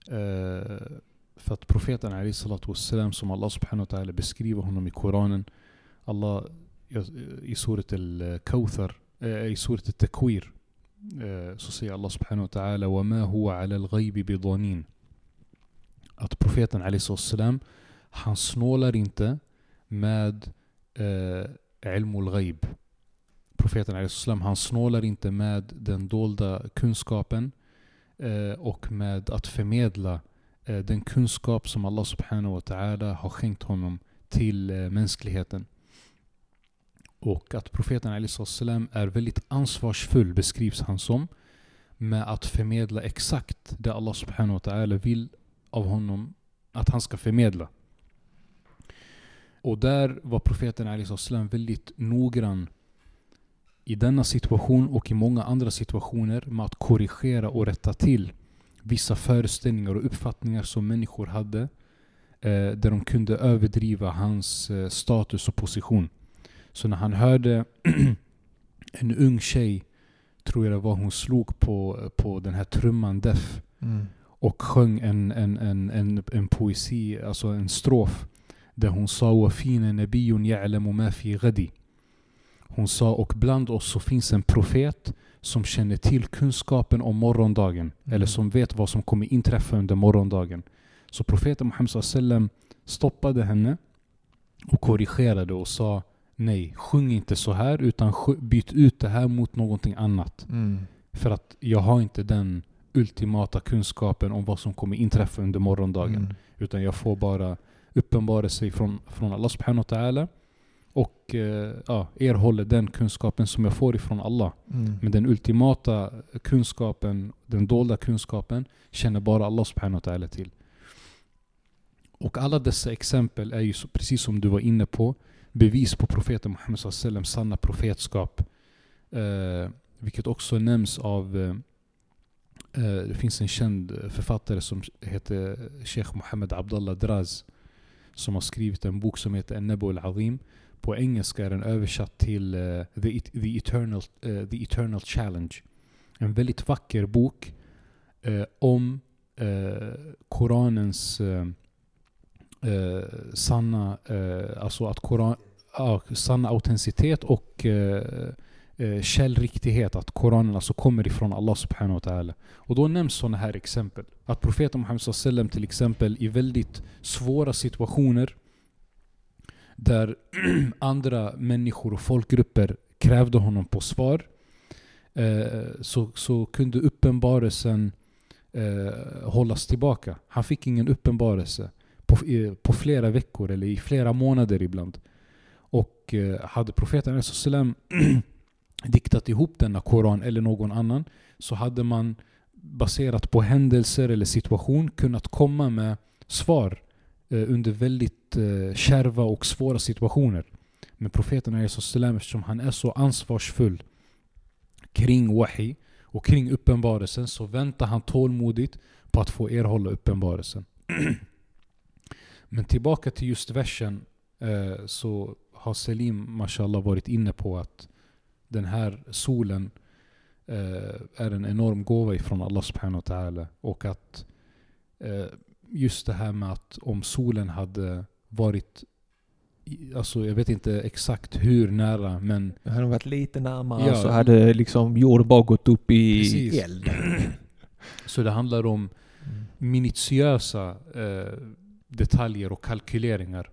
S3: Eh, för att profeten Ali Salam som Allah subhanahu wa ta'ala beskriver honom i Koranen. Allah ja, i surat al-Kawthar, eh, i surat al-Takwir eh, så säger Allah subhanahu wa ta'ala وَمَا هُوَ عَلَى الْغَيْبِ بِضَنِينَ Att profeten Ali Salam han snålar inte med eh, ilmul ghaib. Profeten Ali Salam han snålar inte med den dolda kunskapen eh, och med att förmedla eh, Eh, den kunskap som Allah subhanahu wa ta'ala har skänkt honom till eh, mänskligheten. Och att profeten Ali Salam är väldigt ansvarsfull beskrivs han som med att förmedla exakt det Allah subhanahu wa ta'ala vill av honom att han ska förmedla. Och där var profeten Ali Salam väldigt noggrann i denna situation och i många andra situationer med att korrigera och rätta till vissa föreställningar och uppfattningar som människor hade eh, där de kunde överdriva hans eh, status och position. Så när han hörde en ung tjej, tror jag det var, hon slog på, på den här trumman Def
S1: Mm.
S3: och sjöng en, en, en, en, en poesi, alltså en strof där hon sa وَفِينَ نَبِيٌّ يَعْلَمُ مَا فِي غَدِي Hon sa och bland oss så finns en profet som känner till kunskapen om morgondagen
S1: Mm.
S3: eller som vet vad som kommer inträffa under morgondagen. Så profeten Muhammed sallam stoppade henne och korrigerade och sa nej, sjung inte så här utan byt ut det här mot någonting annat.
S1: Mm.
S3: För att jag har inte den ultimata kunskapen om vad som kommer inträffa under morgondagen.
S1: Mm.
S3: Utan jag får bara uppenbarelse från, från Allah subhanahu wa ta'ala och eh, ja, erhåller den kunskapen som jag får ifrån Allah.
S1: Mm.
S3: Men den ultimata kunskapen, den dolda kunskapen, känner bara Allah subhanahu wa ta'ala till. Och alla dessa exempel är ju så, precis som du var inne på, bevis på profeten Muhammed sallam sanna profetskap. Eh, vilket också nämns av eh, eh, det finns en känd författare som heter Sheikh Mohammed Abdullah Draz som har skrivit en bok som heter An-Nabu al-Azim. På engelska är den översatt till uh, the, the, Eternal, uh, the Eternal Challenge. En väldigt vacker bok uh, om Koranens sanna, alltså att Koran, sanna autenticitet och källriktighet. Att Koranen alltså kommer ifrån Allah subhanahu wa ta'ala. Och då nämns sådana här exempel. Att profeten Muhammed sallam till exempel i väldigt svåra situationer där andra människor och folkgrupper krävde honom på svar eh, så, så kunde uppenbarelsen eh, hållas tillbaka. Han fick ingen uppenbarelse på, i, på flera veckor eller i flera månader ibland. Och eh, hade profeten sallam diktat ihop denna Koran eller någon annan så hade man baserat på händelser eller situation kunnat komma med svar eh, Eh, under väldigt eh, kärva och svåra situationer. Men profeten Salam, eftersom han är så ansvarsfull kring wahi och kring uppenbarelsen så väntar han tålmodigt på att få erhålla uppenbarelsen. Men tillbaka till just versen eh, så har Selim mashallah varit inne på att den här solen är en enorm gåva ifrån Allah subhanahu wa ta'ala. Och att just det här med att om solen hade varit Alltså jag vet inte exakt hur nära men
S1: hade varit lite närmare
S3: Ja.
S1: så hade liksom jorden bara gått upp i
S3: Precis.
S1: eld.
S3: Så det handlar om
S1: Mm.
S3: minutiösa eh, detaljer och kalkyleringar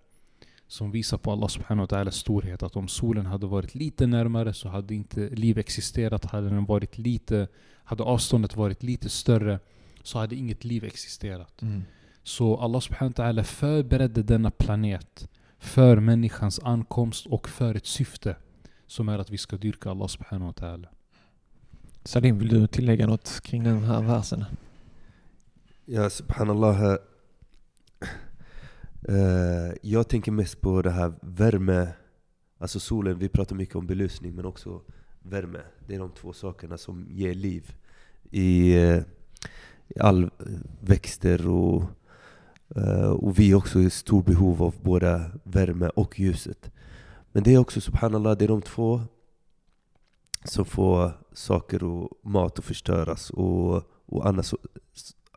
S3: som visar på Allah subhanahu wa ta'alas storhet. Att om solen hade varit lite närmare så hade inte liv existerat. Hade, den varit lite, hade avståndet varit lite större så hade inget liv existerat.
S1: Mm.
S3: Så Allah subhanahu wa ta'ala förberedde denna planet för människans ankomst och för ett syfte som är att vi ska dyrka Allah subhanahu wa ta'ala.
S1: Salim, vill du tillägga något kring den här versen?
S2: Ja, subhanallah. Eh, jag tänker mest på det här värme, alltså solen, vi pratar mycket om belysning men också värme. Det är de två sakerna som ger liv i, eh, i all växter och, Uh, och vi är också i stort behov av både värme och ljuset. Men det är också subhanallah, det är de två som får saker och mat att förstöras och, och annars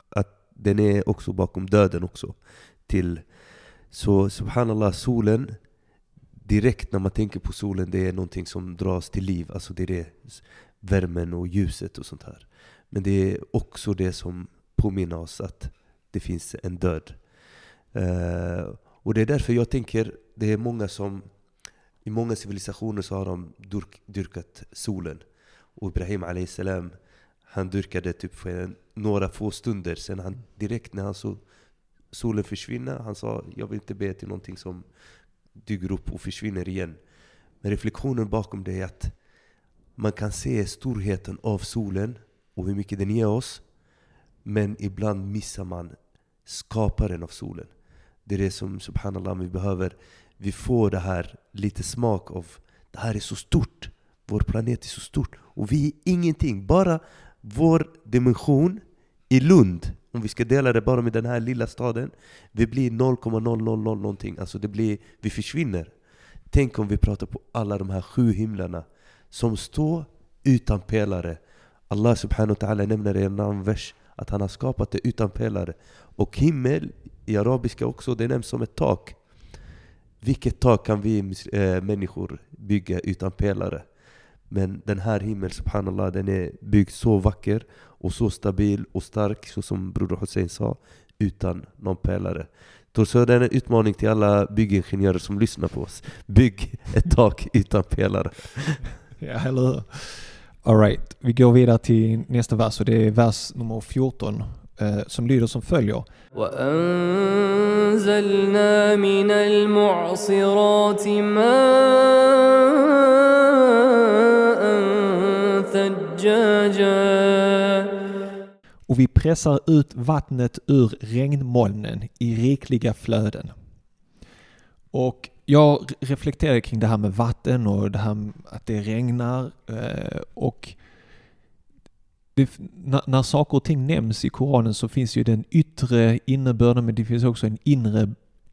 S2: att den är också bakom döden också. Till, så subhanallah, solen direkt när man tänker på solen, det är någonting som dras till liv. Alltså det är det, värmen och ljuset och sånt här. Men det är också det som påminner oss att det finns en död. Eh, och det är därför jag tänker, det är många som i många civilisationer så har de dyrk, dyrkat solen. Och Ibrahim salam han dyrkade typ för några få stunder. Sen han direkt när han såg solen försvinna, han sa jag vill inte be till någonting som dyker upp och försvinner igen. Men reflektionen bakom det är att man kan se storheten av solen och hur mycket den ger oss. Men ibland missar man skaparen av solen. Det är det som subhanallah vi behöver. Vi får det här lite smak av det här är så stort. Vår planet är så stort. Och vi är ingenting. Bara vår dimension i Lund, om vi ska dela det bara med den här lilla staden, vi blir 0,000 någonting. Alltså det blir, vi försvinner. Tänk om vi pratar på alla de här sju himlarna som står utan pelare. Allah subhanahu wa ta'ala nämner i en annan vers att han har skapat det utan pelare. Och himmel, i arabiska också, det nämns som ett tak. Vilket tak kan vi äh, människor bygga utan pelare? Men den här himlen, subhanallah, den är byggd så vacker och så stabil och stark, så som Broder Hussein sa, utan någon pelare. Så det är en utmaning till alla byggingenjörer som lyssnar på oss. Bygg ett tak utan pelare.
S1: Ja, eller hur? Alright, vi går vidare till nästa vers och det är vers nummer 14 eh, som lyder som följer.
S4: وأنزلنا من المعصرات ماء ثجاجا
S1: Och vi pressar ut vattnet ur regnmolnen i rikliga flöden. Och jag reflekterade kring det här med vatten och det här att det regnar eh, och det, när, när saker och ting nämns i Koranen så finns ju den yttre innebörden men det finns också en inre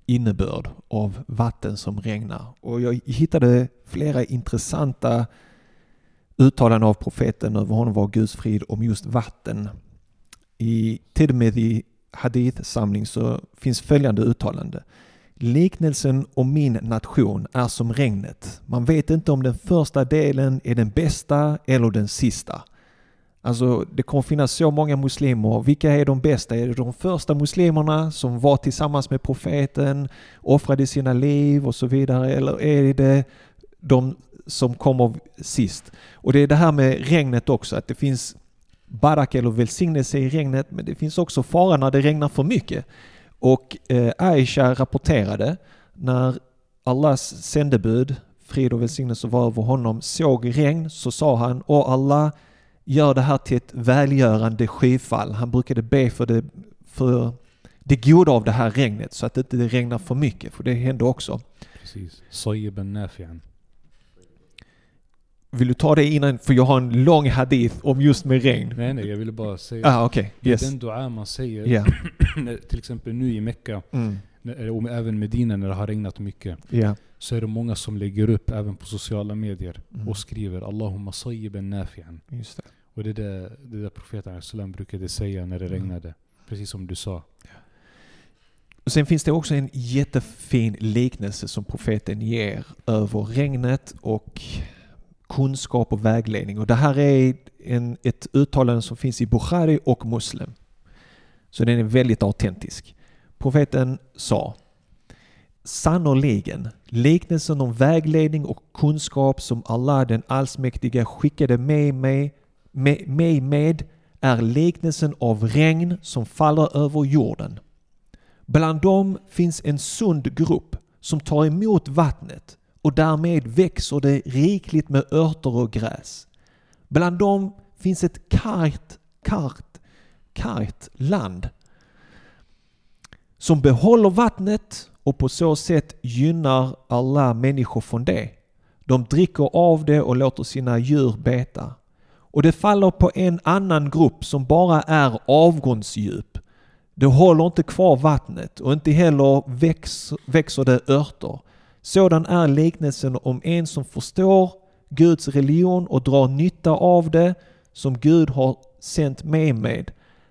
S1: innebörd av vatten som regnar. Och jag hittade flera intressanta uttalanden av profeten över honom var Guds frid om just vatten. I Tirmidhi Hadith-samling så finns följande uttalande. Liknelsen om min nation är som regnet. Man vet inte om den första delen är den bästa eller den sista. Alltså det kommer finnas så många muslimer. Vilka är de bästa? Är det de första muslimerna som var tillsammans med profeten, offrade sina liv och så vidare? Eller är det de som kommer sist? Och det är det här med regnet också, att det finns barak eller välsignelse i regnet, men det finns också fara när det regnar för mycket. Och eh, Aisha rapporterade när Allahs sändebud, frid och välsignelse var över honom, såg regn så sa han Åh Allah, gör det här till ett välgörande skyfall. Han brukade be för det, för det goda av det här regnet så att det inte regnar för mycket, för det hände också.
S3: Precis. Sojiben nafi'an.
S1: Vill du ta det innan? För jag har en lång hadith om just med regn.
S3: Nej nej, jag ville bara säga.
S1: Ah. Okay. Yes.
S3: den dua man säger, när- till exempel nu i Mecka,
S1: Mm.
S3: och även Medina när det har regnat mycket,
S1: Ja.
S3: så är det många som lägger upp även på sociala medier
S1: Mm.
S3: och skriver Allahumma sayyiban nafi'an.
S1: Just det.
S3: Och det är det, det där profeten brukade säga när det
S1: Mm.
S3: regnade. Precis som du sa.
S1: Och sen finns det också en jättefin liknelse som profeten ger över regnet och kunskap och vägledning. Och det här är en, ett uttalande som finns i Bukhari och Muslim. Så den är väldigt autentisk. Profeten sa Sannoliken, liknelsen om vägledning och kunskap som Allah den allsmäktige skickade med mig, med, mig med är liknelsen av regn som faller över jorden. Bland dem finns en sund grupp som tar emot vattnet och därmed växer det rikligt med örter och gräs. Bland dem finns ett kargt, kargt, kargt land som behåller vattnet och på så sätt gynnar alla människor från det. De dricker av det och låter sina djur beta. Och det faller på en annan grupp som bara är avgrundsdjup. Det håller inte kvar vattnet och inte heller växer, växer det örter. Sådan är liknelsen om en som förstår Guds religion och drar nytta av det som Gud har sänt med med.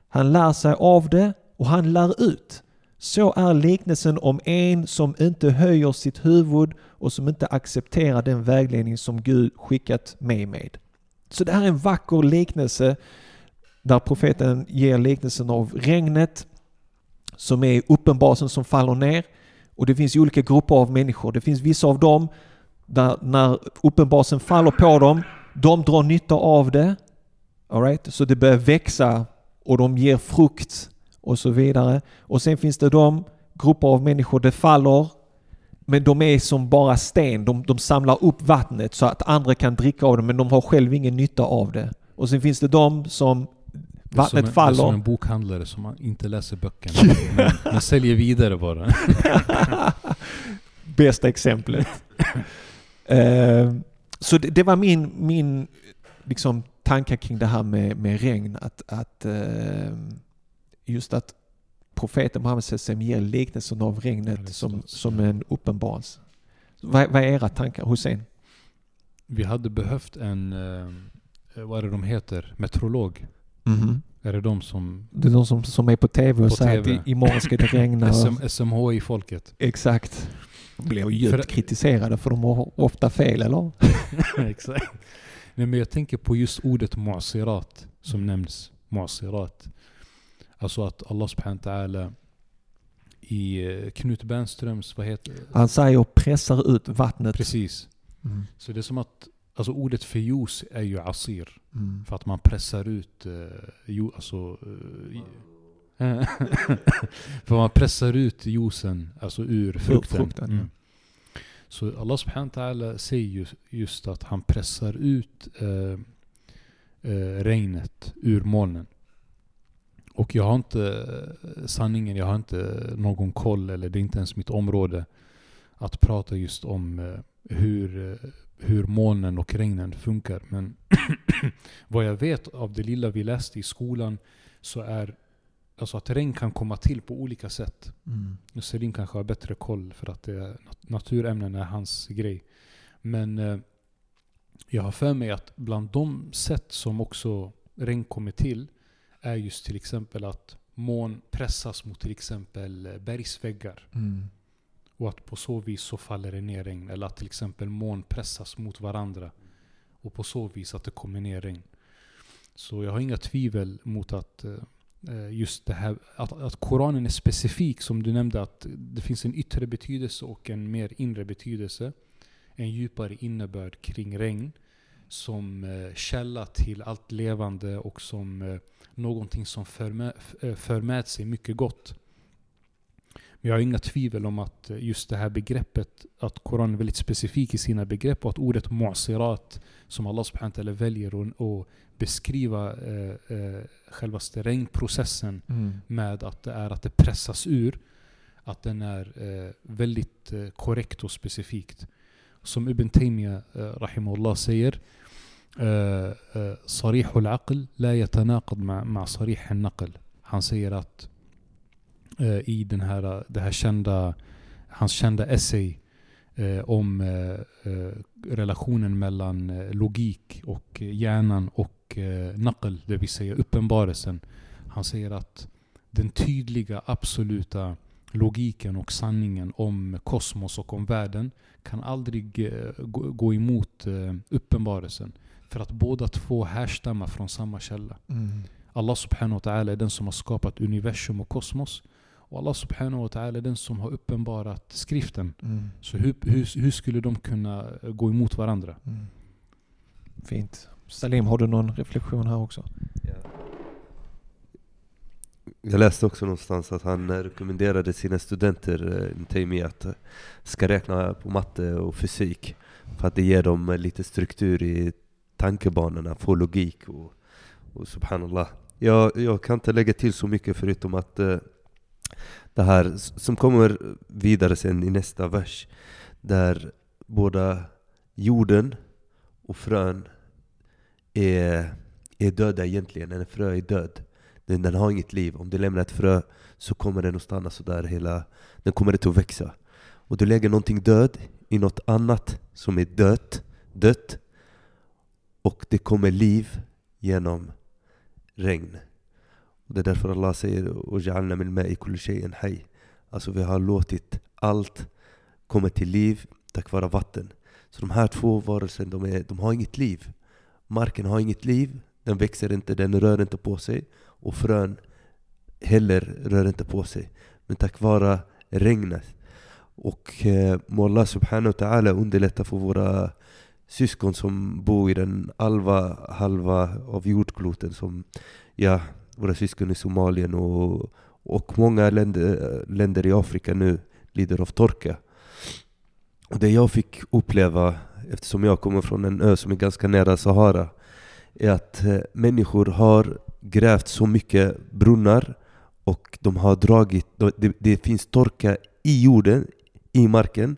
S1: Han lär sig av det och han lär ut. Så är liknelsen om en som inte höjer sitt huvud och som inte accepterar den vägledning som Gud skickat med med. Så det här är en vacker liknelse där profeten ger liknelsen av regnet som är uppenbarelsen som faller ner. Och det finns ju olika grupper av människor. Det finns vissa av dem där när uppenbarelsen faller på dem, de drar nytta av det. All right? Så det börjar växa och de ger frukt och så vidare. Och sen finns det de grupper av människor, det faller, men de är som bara sten. De, de samlar upp vattnet så att andra kan dricka av det, men de har själv ingen nytta av det. Och sen finns det de som vattnet
S3: som en,
S1: faller.
S3: som en bokhandlare som inte läser böckerna. men, men säljer vidare bara.
S1: Bästa exemplet. Eh, så det, det var min, min liksom, tankar kring det här med, med regn. Att, att, eh, just att profeten Muhammed sallam ger liknelsen av regnet som, som en uppenbarelse. Vad, vad är era tankar Hussein?
S3: Vi hade behövt en, eh, vad är det de heter? Meteorolog.
S1: Mhm.
S3: Är det de som...
S1: Det är de som, som är på tv och
S3: På
S1: säger
S3: TV.
S1: att imorgon ska det regna.
S3: SM, SMHI-folket.
S1: exakt. De blir djupt
S3: För-
S1: kritiserade för de har ofta fel, eller?
S3: Exakt. Nej men jag tänker på just ordet mu'asirat som nämns. Mu'asirat. Alltså att Allah subhanahu wa ta'ala i eh, Knut Bernströms, vad heter det?
S1: Han säger och pressar ut vattnet.
S3: Precis.
S1: Mm.
S3: Så det är som att, alltså ordet för juice är ju asir.
S1: Mm.
S3: För att man pressar ut, uh, jo, alltså... eh, för man pressar ut juicen, alltså ur frukten.
S1: frukten, ja.
S3: Mm. Så Allah subhanahu wa ta'ala säger ju just att han pressar ut eh, eh, regnet ur molnen. Och jag har inte, eh, sanningen, jag har inte någon koll, eller det är inte ens mitt område, att prata just om eh, hur, eh, hur molnen och regnen funkar. Men vad jag vet av det lilla vi läste i skolan så är alltså att regn kan komma till på olika sätt.
S1: Mm.
S3: Selin kanske har bättre koll för att det naturämnen är hans grej. Men eh, jag har för mig att bland de sätt som också regn kommer till är just till exempel att moln pressas mot till exempel eh, bergsväggar.
S1: Mm.
S3: Och att på så vis så faller det ner regn. Eller att till exempel moln pressas mot varandra. Och på så vis att det kommer ner regn. Så jag har inga tvivel mot att eh, just det här, att, att Koranen är specifik som du nämnde. Att det finns en yttre betydelse och en mer inre betydelse. En djupare innebörd kring regn. Som eh, källa till allt levande och som eh, någonting som för med, för med sig mycket gott. Men jag har inga tvivel om att eh, just det här begreppet, att Koranen är väldigt specifik i sina begrepp och att ordet mu'asirat som Allah subhanahu wa ta'ala väljer att- att beskriva eh, eh, självaste regnprocessen
S1: Mm.
S3: med att det är att det pressas ur, att den är eh, väldigt eh, korrekt och specifikt. Som Ibn Taymiyyah eh, rahimahullah säger eh, eh, صريح العقل لا يتناقض مع, مع صريح النقل. Han säger att eh, i den här, det här kända, hans kända essay eh, om eh, eh, relationen mellan eh, logik och eh, hjärnan och eh, naql, det vill säga uppenbarelsen. Han säger att den tydliga, absoluta logiken och sanningen om kosmos och om världen kan aldrig eh, gå, emot eh, uppenbarelsen. För att båda två härstammar från samma källa.
S1: Mm.
S3: Allah subhanahu wa ta'ala är den som har skapat universum och kosmos. Och Allah subhanahu wa ta'ala är den som har uppenbarat skriften.
S1: Mm.
S3: Så hur, hur, hur skulle de kunna gå emot varandra?
S1: Mm. Fint. Salim, har du någon reflektion här också?
S2: Jag läste också någonstans att han rekommenderade sina studenter, eh, Taimi, att eh, ska räkna på matte och fysik. För att det ger dem eh, lite struktur i tankebanorna, få logik och, och subhanallah. Jag, jag kan inte lägga till så mycket förutom att eh, det här som kommer vidare sen i nästa vers, där båda jorden och frön är, är döda egentligen. En frö är död. Den, den har inget liv. Om du lämnar ett frö så kommer den att stanna sådär hela... Den kommer inte att växa. Och du lägger någonting död i något annat som är dött, dött. Och det kommer liv genom regn. Och det är därför Allah säger وَجَعَلْنَا مِنْ الْمَاءِ كُلِّ شَيْءٍ حَيٍّ Alltså vi har låtit allt komma till liv tack vare vatten. Så de här två varelserna, de, är, de har inget liv. Marken har inget liv, den växer inte, den rör inte på sig. Och frön heller rör inte på sig. Men tack vare regnet. Och eh, må Allah subhanahu wa ta'ala underlätta för våra syskon som bor i den halva, halva av jordkloten som, ja, våra syskon i Somalien och, och många länder, länder i Afrika nu lider av torka. Och det jag fick uppleva, eftersom jag kommer från en ö som är ganska nära Sahara, är att eh, människor har grävt så mycket brunnar och de har dragit, det, det finns torka i jorden, i marken.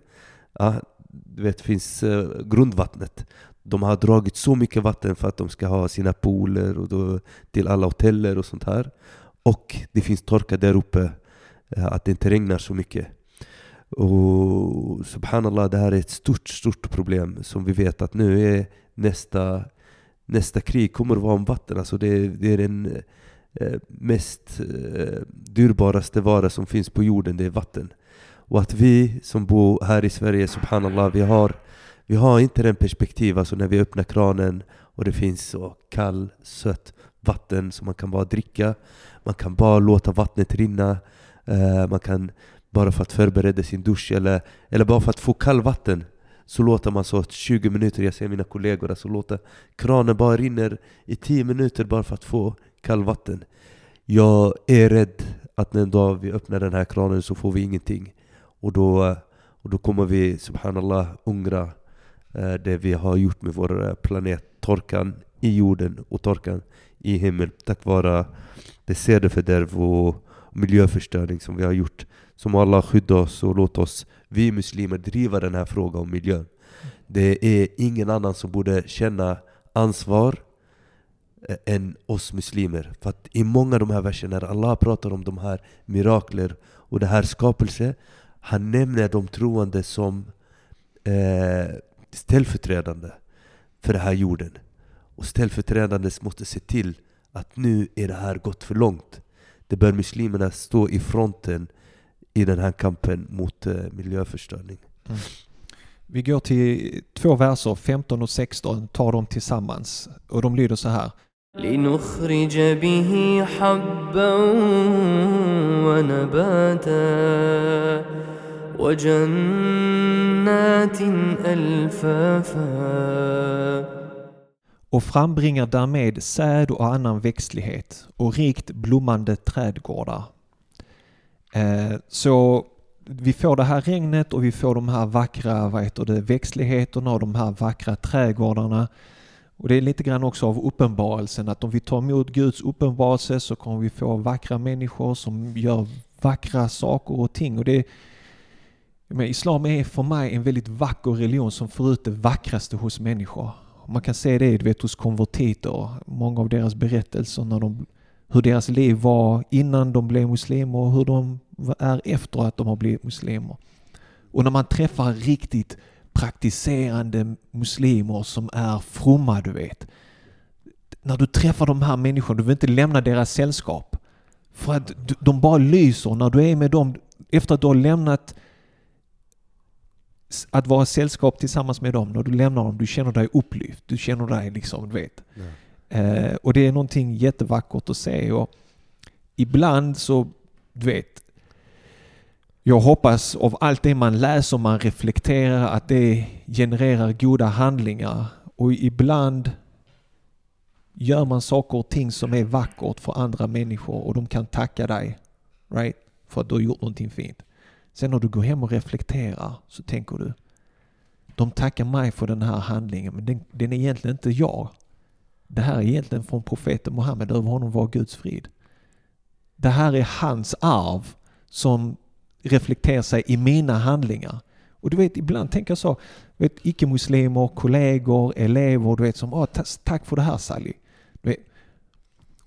S2: Ja, du vet, det finns eh, grundvattnet. De har dragit så mycket vatten för att de ska ha sina pooler och då, till alla hoteller och sånt här. Och det finns torka där uppe, eh, att det inte regnar så mycket. Och subhanallah, det här är ett stort, stort problem som vi vet att nu är nästa, nästa krig kommer att vara om vatten. Alltså det, det är den eh, mest eh, dyrbaraste vara som finns på jorden, det är vatten. Och att vi som bor här i Sverige, subhanallah, vi har, vi har inte den perspektiv, alltså när vi öppnar kranen och det finns så kall, sött vatten som man kan bara dricka. Man kan bara låta vattnet rinna. Eh, man kan bara för att förbereda sin dusch eller, eller bara för att få kallvatten så låter man så 20 minuter, jag ser mina kollegor, alltså låta kranen bara rinner i 10 minuter bara för att få kallvatten. Jag är rädd att en dag vi öppnar den här kranen så får vi ingenting. Och då, och då kommer vi, subhanallah, ångra Eh, det vi har gjort med vår eh, planet. Torkan i jorden och torkan i himlen. Tack vare det sederfördärv och miljöförstöring som vi har gjort. Som Allah skydda oss och låt oss, vi muslimer, driva den här frågan om miljön. Det är ingen annan som borde känna ansvar eh, än oss muslimer. För att i många av de här verserna, när Allah pratar om de här mirakler och det här skapelse, han nämner de troende som eh, ställföreträdande för den här jorden. Och ställföreträdandes måste se till att nu är det här gått för långt. Det bör muslimerna stå i fronten i den här kampen mot eh, miljöförstöring.
S1: Vi går till två verser, 15 och 16, tar dem tillsammans. Och de lyder så här.
S4: لنخرج به حبا ونباتا وجنات ألفافا
S1: och frambringar därmed säd och annan växtlighet och rikt blommande trädgårdar. Eh, så vi får det här regnet och vi får de här vackra vad heter det, växtligheterna och de här vackra trädgårdarna. Och det är lite grann också av uppenbarelsen att om vi tar emot Guds uppenbarelse så kommer vi få vackra människor som gör vackra saker och ting. Och det, men Islam är för mig en väldigt vacker religion som får ut det vackraste hos människor. Man kan se det du vet, hos konvertiter, många av deras berättelser när de, hur deras liv var innan de blev muslimer och hur de är efter att de har blivit muslimer. Och när man träffar riktigt praktiserande muslimer som är fromma, du vet. När du träffar de här människorna, du vill inte lämna deras sällskap. För att de bara lyser när du är med dem. Efter att du har lämnat att vara sällskap tillsammans med dem, när du lämnar dem, du känner dig upplyft. Du känner dig liksom, du vet. Eh, och det är någonting jättevackert att se. Och ibland så, du vet, jag hoppas av allt det man läser, man reflekterar, att det genererar goda handlingar. Och ibland gör man saker och ting som är vackert för andra människor och de kan tacka dig, right? För att du har gjort någonting fint. Sen när du går hem och reflekterar så tänker du, de tackar mig för den här handlingen, men den, den är egentligen inte jag. Det här är egentligen från profeten Muhammed, över honom var Guds frid. Det här är hans arv som reflekterar sig i mina handlingar. Och du vet, ibland tänker jag så, vet, icke-muslimer, kollegor, elever, du vet som ah, tack för det här Sally. Du vet,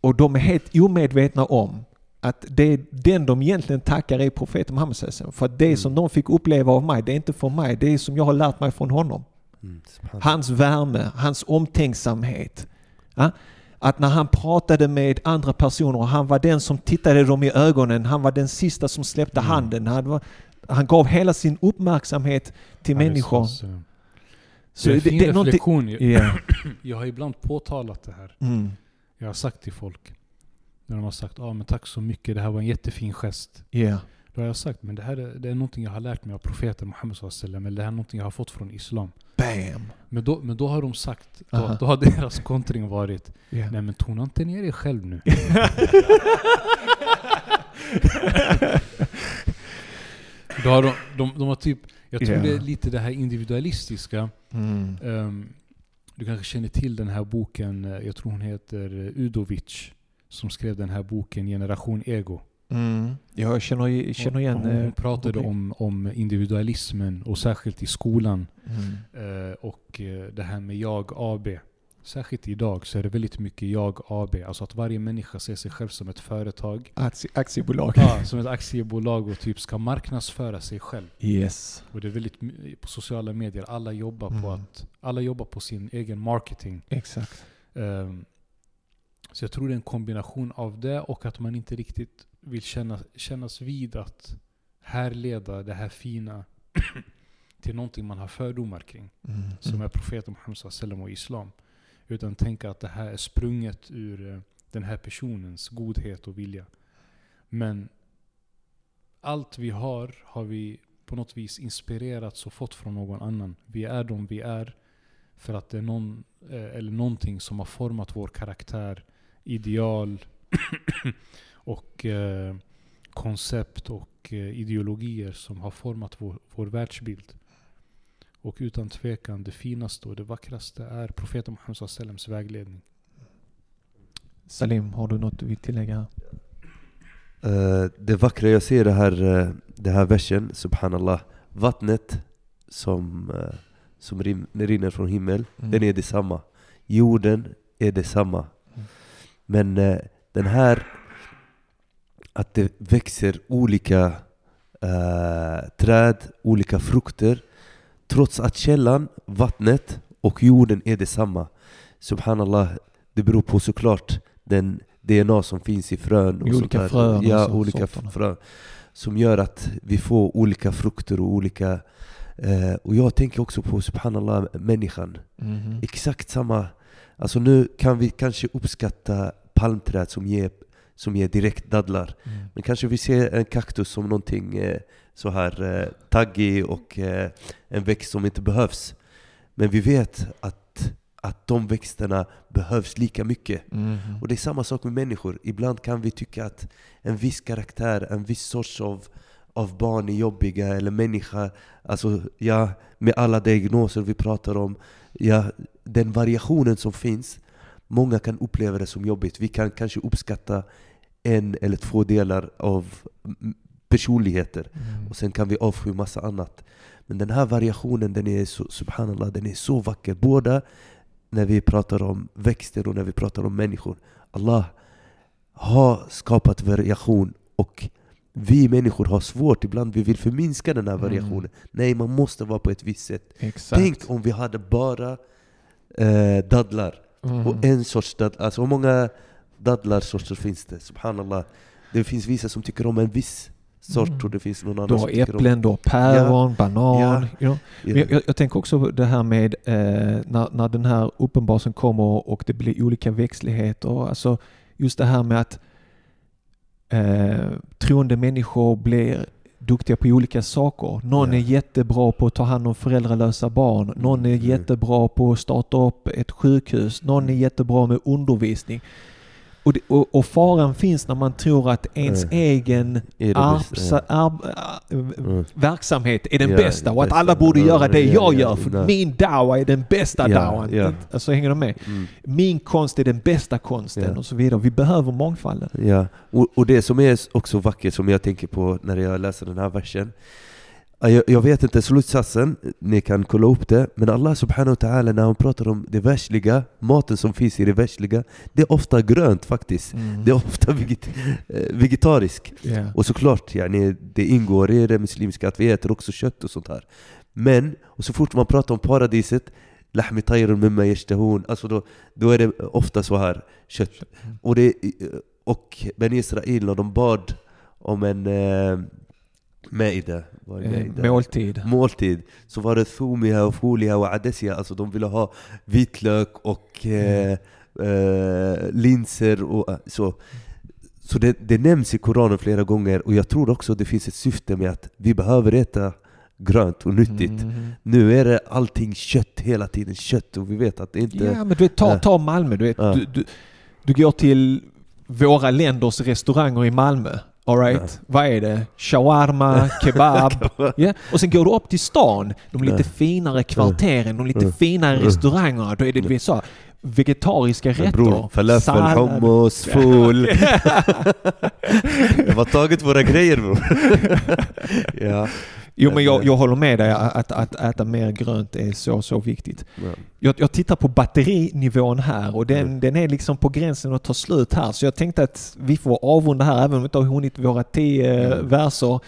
S1: och de är helt omedvetna om att det, den de egentligen tackar är profeten Muhammed. För att det
S2: Mm.
S1: som de fick uppleva av mig, det är inte från mig, det är som jag har lärt mig från honom.
S2: Mm.
S1: Hans värme, hans omtänksamhet. Ja? Att när han pratade med andra personer, han var den som tittade dem i ögonen, han var den sista som släppte
S3: Mm.
S1: handen. Han, var, han gav hela sin uppmärksamhet till människor.
S3: Så,
S1: Så
S3: det är en fin
S1: någonting-
S3: reflektion. Jag,
S1: Ja.
S3: jag har ibland påtalat det här.
S1: Mm.
S3: Jag har sagt till folk, när de har sagt ah, men tack så mycket, det här var en jättefin gest.
S1: Ja.
S3: Då har jag sagt, men det här är, det är någonting jag har lärt mig av profeten Muhammed wasallam, eller det här är någonting jag har fått från Islam.
S1: Bam!
S3: Men då, men då har de sagt, då,
S1: Aha.
S3: då har deras kontring varit,
S1: Ja.
S3: nej men tona inte ner dig själv nu. Då har de, de, de har typ, jag tror
S1: Ja.
S3: det är lite det här individualistiska.
S1: Mm.
S3: Ehm, du kanske känner till den här boken, eh, jag tror hon heter eh, Udovic, som skrev den här boken Generation Ego.
S1: Mm. Ja, jag känner, känner igen...
S3: Hon, hon
S1: eh,
S3: pratade om, om individualismen och särskilt i skolan.
S1: Mm.
S3: Eh, och eh, det här med jag AB. Särskilt idag så är det väldigt mycket jag AB. Alltså att varje människa ser sig själv som ett företag.
S1: Aktie, aktiebolag.
S3: Ja, som ett aktiebolag och typ ska marknadsföra sig själv.
S1: Yes.
S3: Och det är väldigt på sociala medier. Alla jobbar på
S1: Mm.
S3: att alla jobbar på sin egen marketing.
S1: Exakt.
S3: Ehm, så jag tror det är en kombination av det och att man inte riktigt vill känna, kännas vid att härleda det här fina till någonting man har fördomar kring.
S1: Mm.
S3: Som är profeten Muhammed och Islam. Utan tänka att det här är sprunget ur eh, den här personens godhet och vilja. Men allt vi har, har vi på något vis inspirerats och fått från någon annan. Vi är de vi är för att det är någon, eh, eller någonting som har format vår karaktär, ideal och eh, koncept och eh, ideologier som har format vår, vår världsbild. Och utan tvekan, det finaste och det vackraste är profeten Muhammed wasallams vägledning.
S1: Salim, har du något du vill tillägga?
S2: Eh, det vackra jag ser i det här, uh, det här versen, subhanallah, vattnet som, eh, som rin, rinner från himmel,
S1: Mm.
S2: den är detsamma. Jorden är detsamma.
S1: Mm.
S2: Men eh, den här, att det växer olika eh, träd, olika frukter, trots att källan, vattnet och jorden är detsamma. Subhanallah, det beror på såklart den DNA som finns i frön.
S1: I olika frön och
S2: Ja, olika
S1: sorterna.
S2: frön. Som gör att vi får olika frukter och olika... Eh, och jag tänker också på subhanallah, människan.
S1: Mhm.
S2: Exakt samma. Alltså nu kan vi kanske uppskatta palmträd som ger, som ger direkt dadlar.
S1: Mm.
S2: Men kanske vi ser en kaktus som någonting eh, så här eh, taggig och eh, en växt som inte behövs. Men vi vet att, att de växterna behövs lika mycket.
S1: Mhm.
S2: Och det är samma sak med människor. Ibland kan vi tycka att en viss karaktär, en viss sorts av, av barn är jobbiga, eller människa, alltså ja, med alla diagnoser vi pratar om, ja, den variationen som finns, många kan uppleva det som jobbigt. Vi kan kanske uppskatta en eller två delar av personligheter,
S1: Mm.
S2: och sen kan vi avsky massa annat. Men den här variationen, den är så, subhanallah, den är så vacker. Båda när vi pratar om växter och när vi pratar om människor. Allah har skapat variation och vi människor har svårt, ibland vi vill förminska den här
S1: Mm.
S2: variationen. Nej, man måste vara på ett visst sätt.
S1: Exakt.
S2: Tänk om vi hade bara eh, dadlar,
S1: Mhm.
S2: och en sorts dadlar. Alltså hur många dadlarsorter finns det? Subhanallah. Det finns vissa som tycker om en viss sort
S1: Mm.
S2: och det finns någon
S1: Du
S2: annan
S1: har
S2: tycker om...
S1: äpplen, du har päron, banan.
S2: Ja.
S1: You know?
S2: Ja.
S1: jag, jag, jag tänker också på det här med eh, när, när den här uppenbarelsen kommer och det blir olika växtligheter. Alltså just det här med att eh, troende människor blir duktiga på olika saker. Någon
S2: Ja.
S1: är jättebra på att ta hand om föräldralösa barn. Någon är
S2: Mm.
S1: jättebra på att starta upp ett sjukhus. Någon är jättebra med undervisning. Och, det, och, och faran finns när man tror att ens
S2: Mm.
S1: egen
S2: det
S1: arbsa,
S2: bästa?
S1: arb, ar-
S2: Mm.
S1: verksamhet är den
S2: Ja,
S1: bästa och att
S2: bästa.
S1: alla borde
S2: Ja,
S1: göra det
S2: ja,
S1: jag
S2: ja,
S1: gör för
S2: nej.
S1: min dawa är den bästa
S2: Ja,
S1: dawan.
S2: ja.
S1: Alltså hänger de med?
S2: Mm.
S1: Min konst är den bästa konsten
S2: Ja.
S1: och så vidare. Vi behöver mångfalden.
S2: Ja, och, och det som är också vackert som jag tänker på när jag läser den här versen Ja, jag, jag vet inte slutsatsen, ni kan kolla upp det, men Allah subhanahu wa ta'ala när han pratar om det världsliga, maten som finns i det världsliga, det är ofta grönt faktiskt. Det är ofta veget, eh, vegetarisk.
S1: Ja.
S2: Och såklart, yani, det ingår i det muslimska att vi äter också kött och sånt här. Men, och så fort man pratar om paradiset, lahmi tayrun mimma yashtahun, alltså då, då är det ofta så här, kött. Och, det, och Ben Israel, när de bad om en är
S1: Eh? Måltid.
S2: måltid, så var det thumiha och foliha och adessia, alltså de ville ha vitlök och eh, eh, linser och eh, så. Så det, det nämns i Koranen flera gånger och jag tror också det finns ett syfte med att vi behöver äta grönt och nyttigt.
S1: Mhm.
S2: Nu är det allting kött hela tiden, kött och vi vet att det inte...
S1: Ja, men du vet, ta, ta Malmö. Du, vet,
S2: Ja.
S1: du, du, du går till våra länders restauranger i Malmö. All right? Vad är det? Shawarma, kebab. ja. Och sen går du upp till stan, de lite
S2: Ja.
S1: finare kvarteren, de lite
S2: Mm.
S1: finare
S2: Mm.
S1: restaurangerna. Då är det vet, så, vegetariska rätter.
S2: bror, falafel, hummus, ful. Jag har tagit våra grejer bror. ja.
S1: Jo men jag, jag håller med dig att, att äta mer grönt är så, så viktigt.
S2: Ja.
S1: Jag, jag tittar på batterinivån här och den,
S2: Mm.
S1: den är liksom på gränsen att ta slut här. Så jag tänkte att vi får avrunda här även om vi inte har hunnit våra tio
S2: Mm.
S1: verser.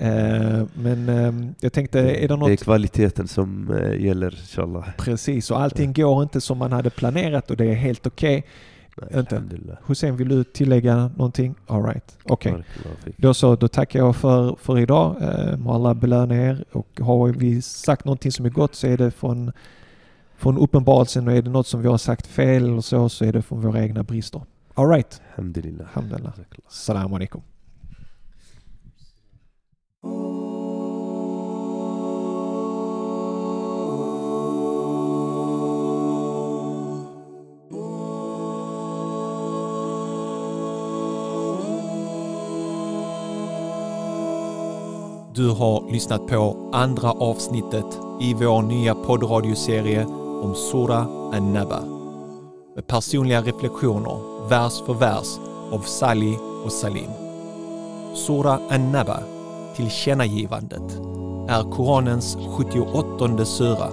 S1: Eh, men eh, jag tänkte, är det
S2: Det är
S1: något
S2: kvaliteten som eh, gäller inshallah.
S1: precis och allting går inte som man hade planerat och det är helt okej.
S2: Nej,
S1: Inte. Hussein, vill du tillägga någonting? All right. okej.
S2: Fik.
S1: Då så, då tackar jag för, för idag. Eh, må alla belöna er och har vi sagt någonting som är gott så är det från, från uppenbarelsen och är det något som vi har sagt fel eller så så är det från våra egna brister. All right.
S2: Alhamdulillah.
S1: Alhamdulillah. Salam alaikum. Du har lyssnat på andra avsnittet i vår nya poddradioserie om Sura An-Naba. Med personliga reflektioner, vers för vers, av Sali och Salim. Sura An-Naba, tillkännagivandet, är Koranens 78 sura,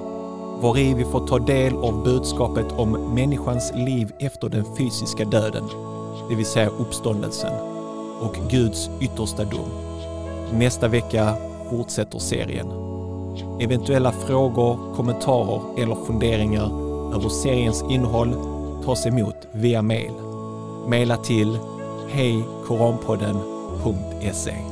S1: var i vi får ta del av budskapet om människans liv efter den fysiska döden, det vill säga uppståndelsen, och Guds yttersta dom. Nästa vecka fortsätter serien. Eventuella frågor, kommentarer eller funderingar över seriens innehåll tas emot via mail. Maila till hejkoranpodden.se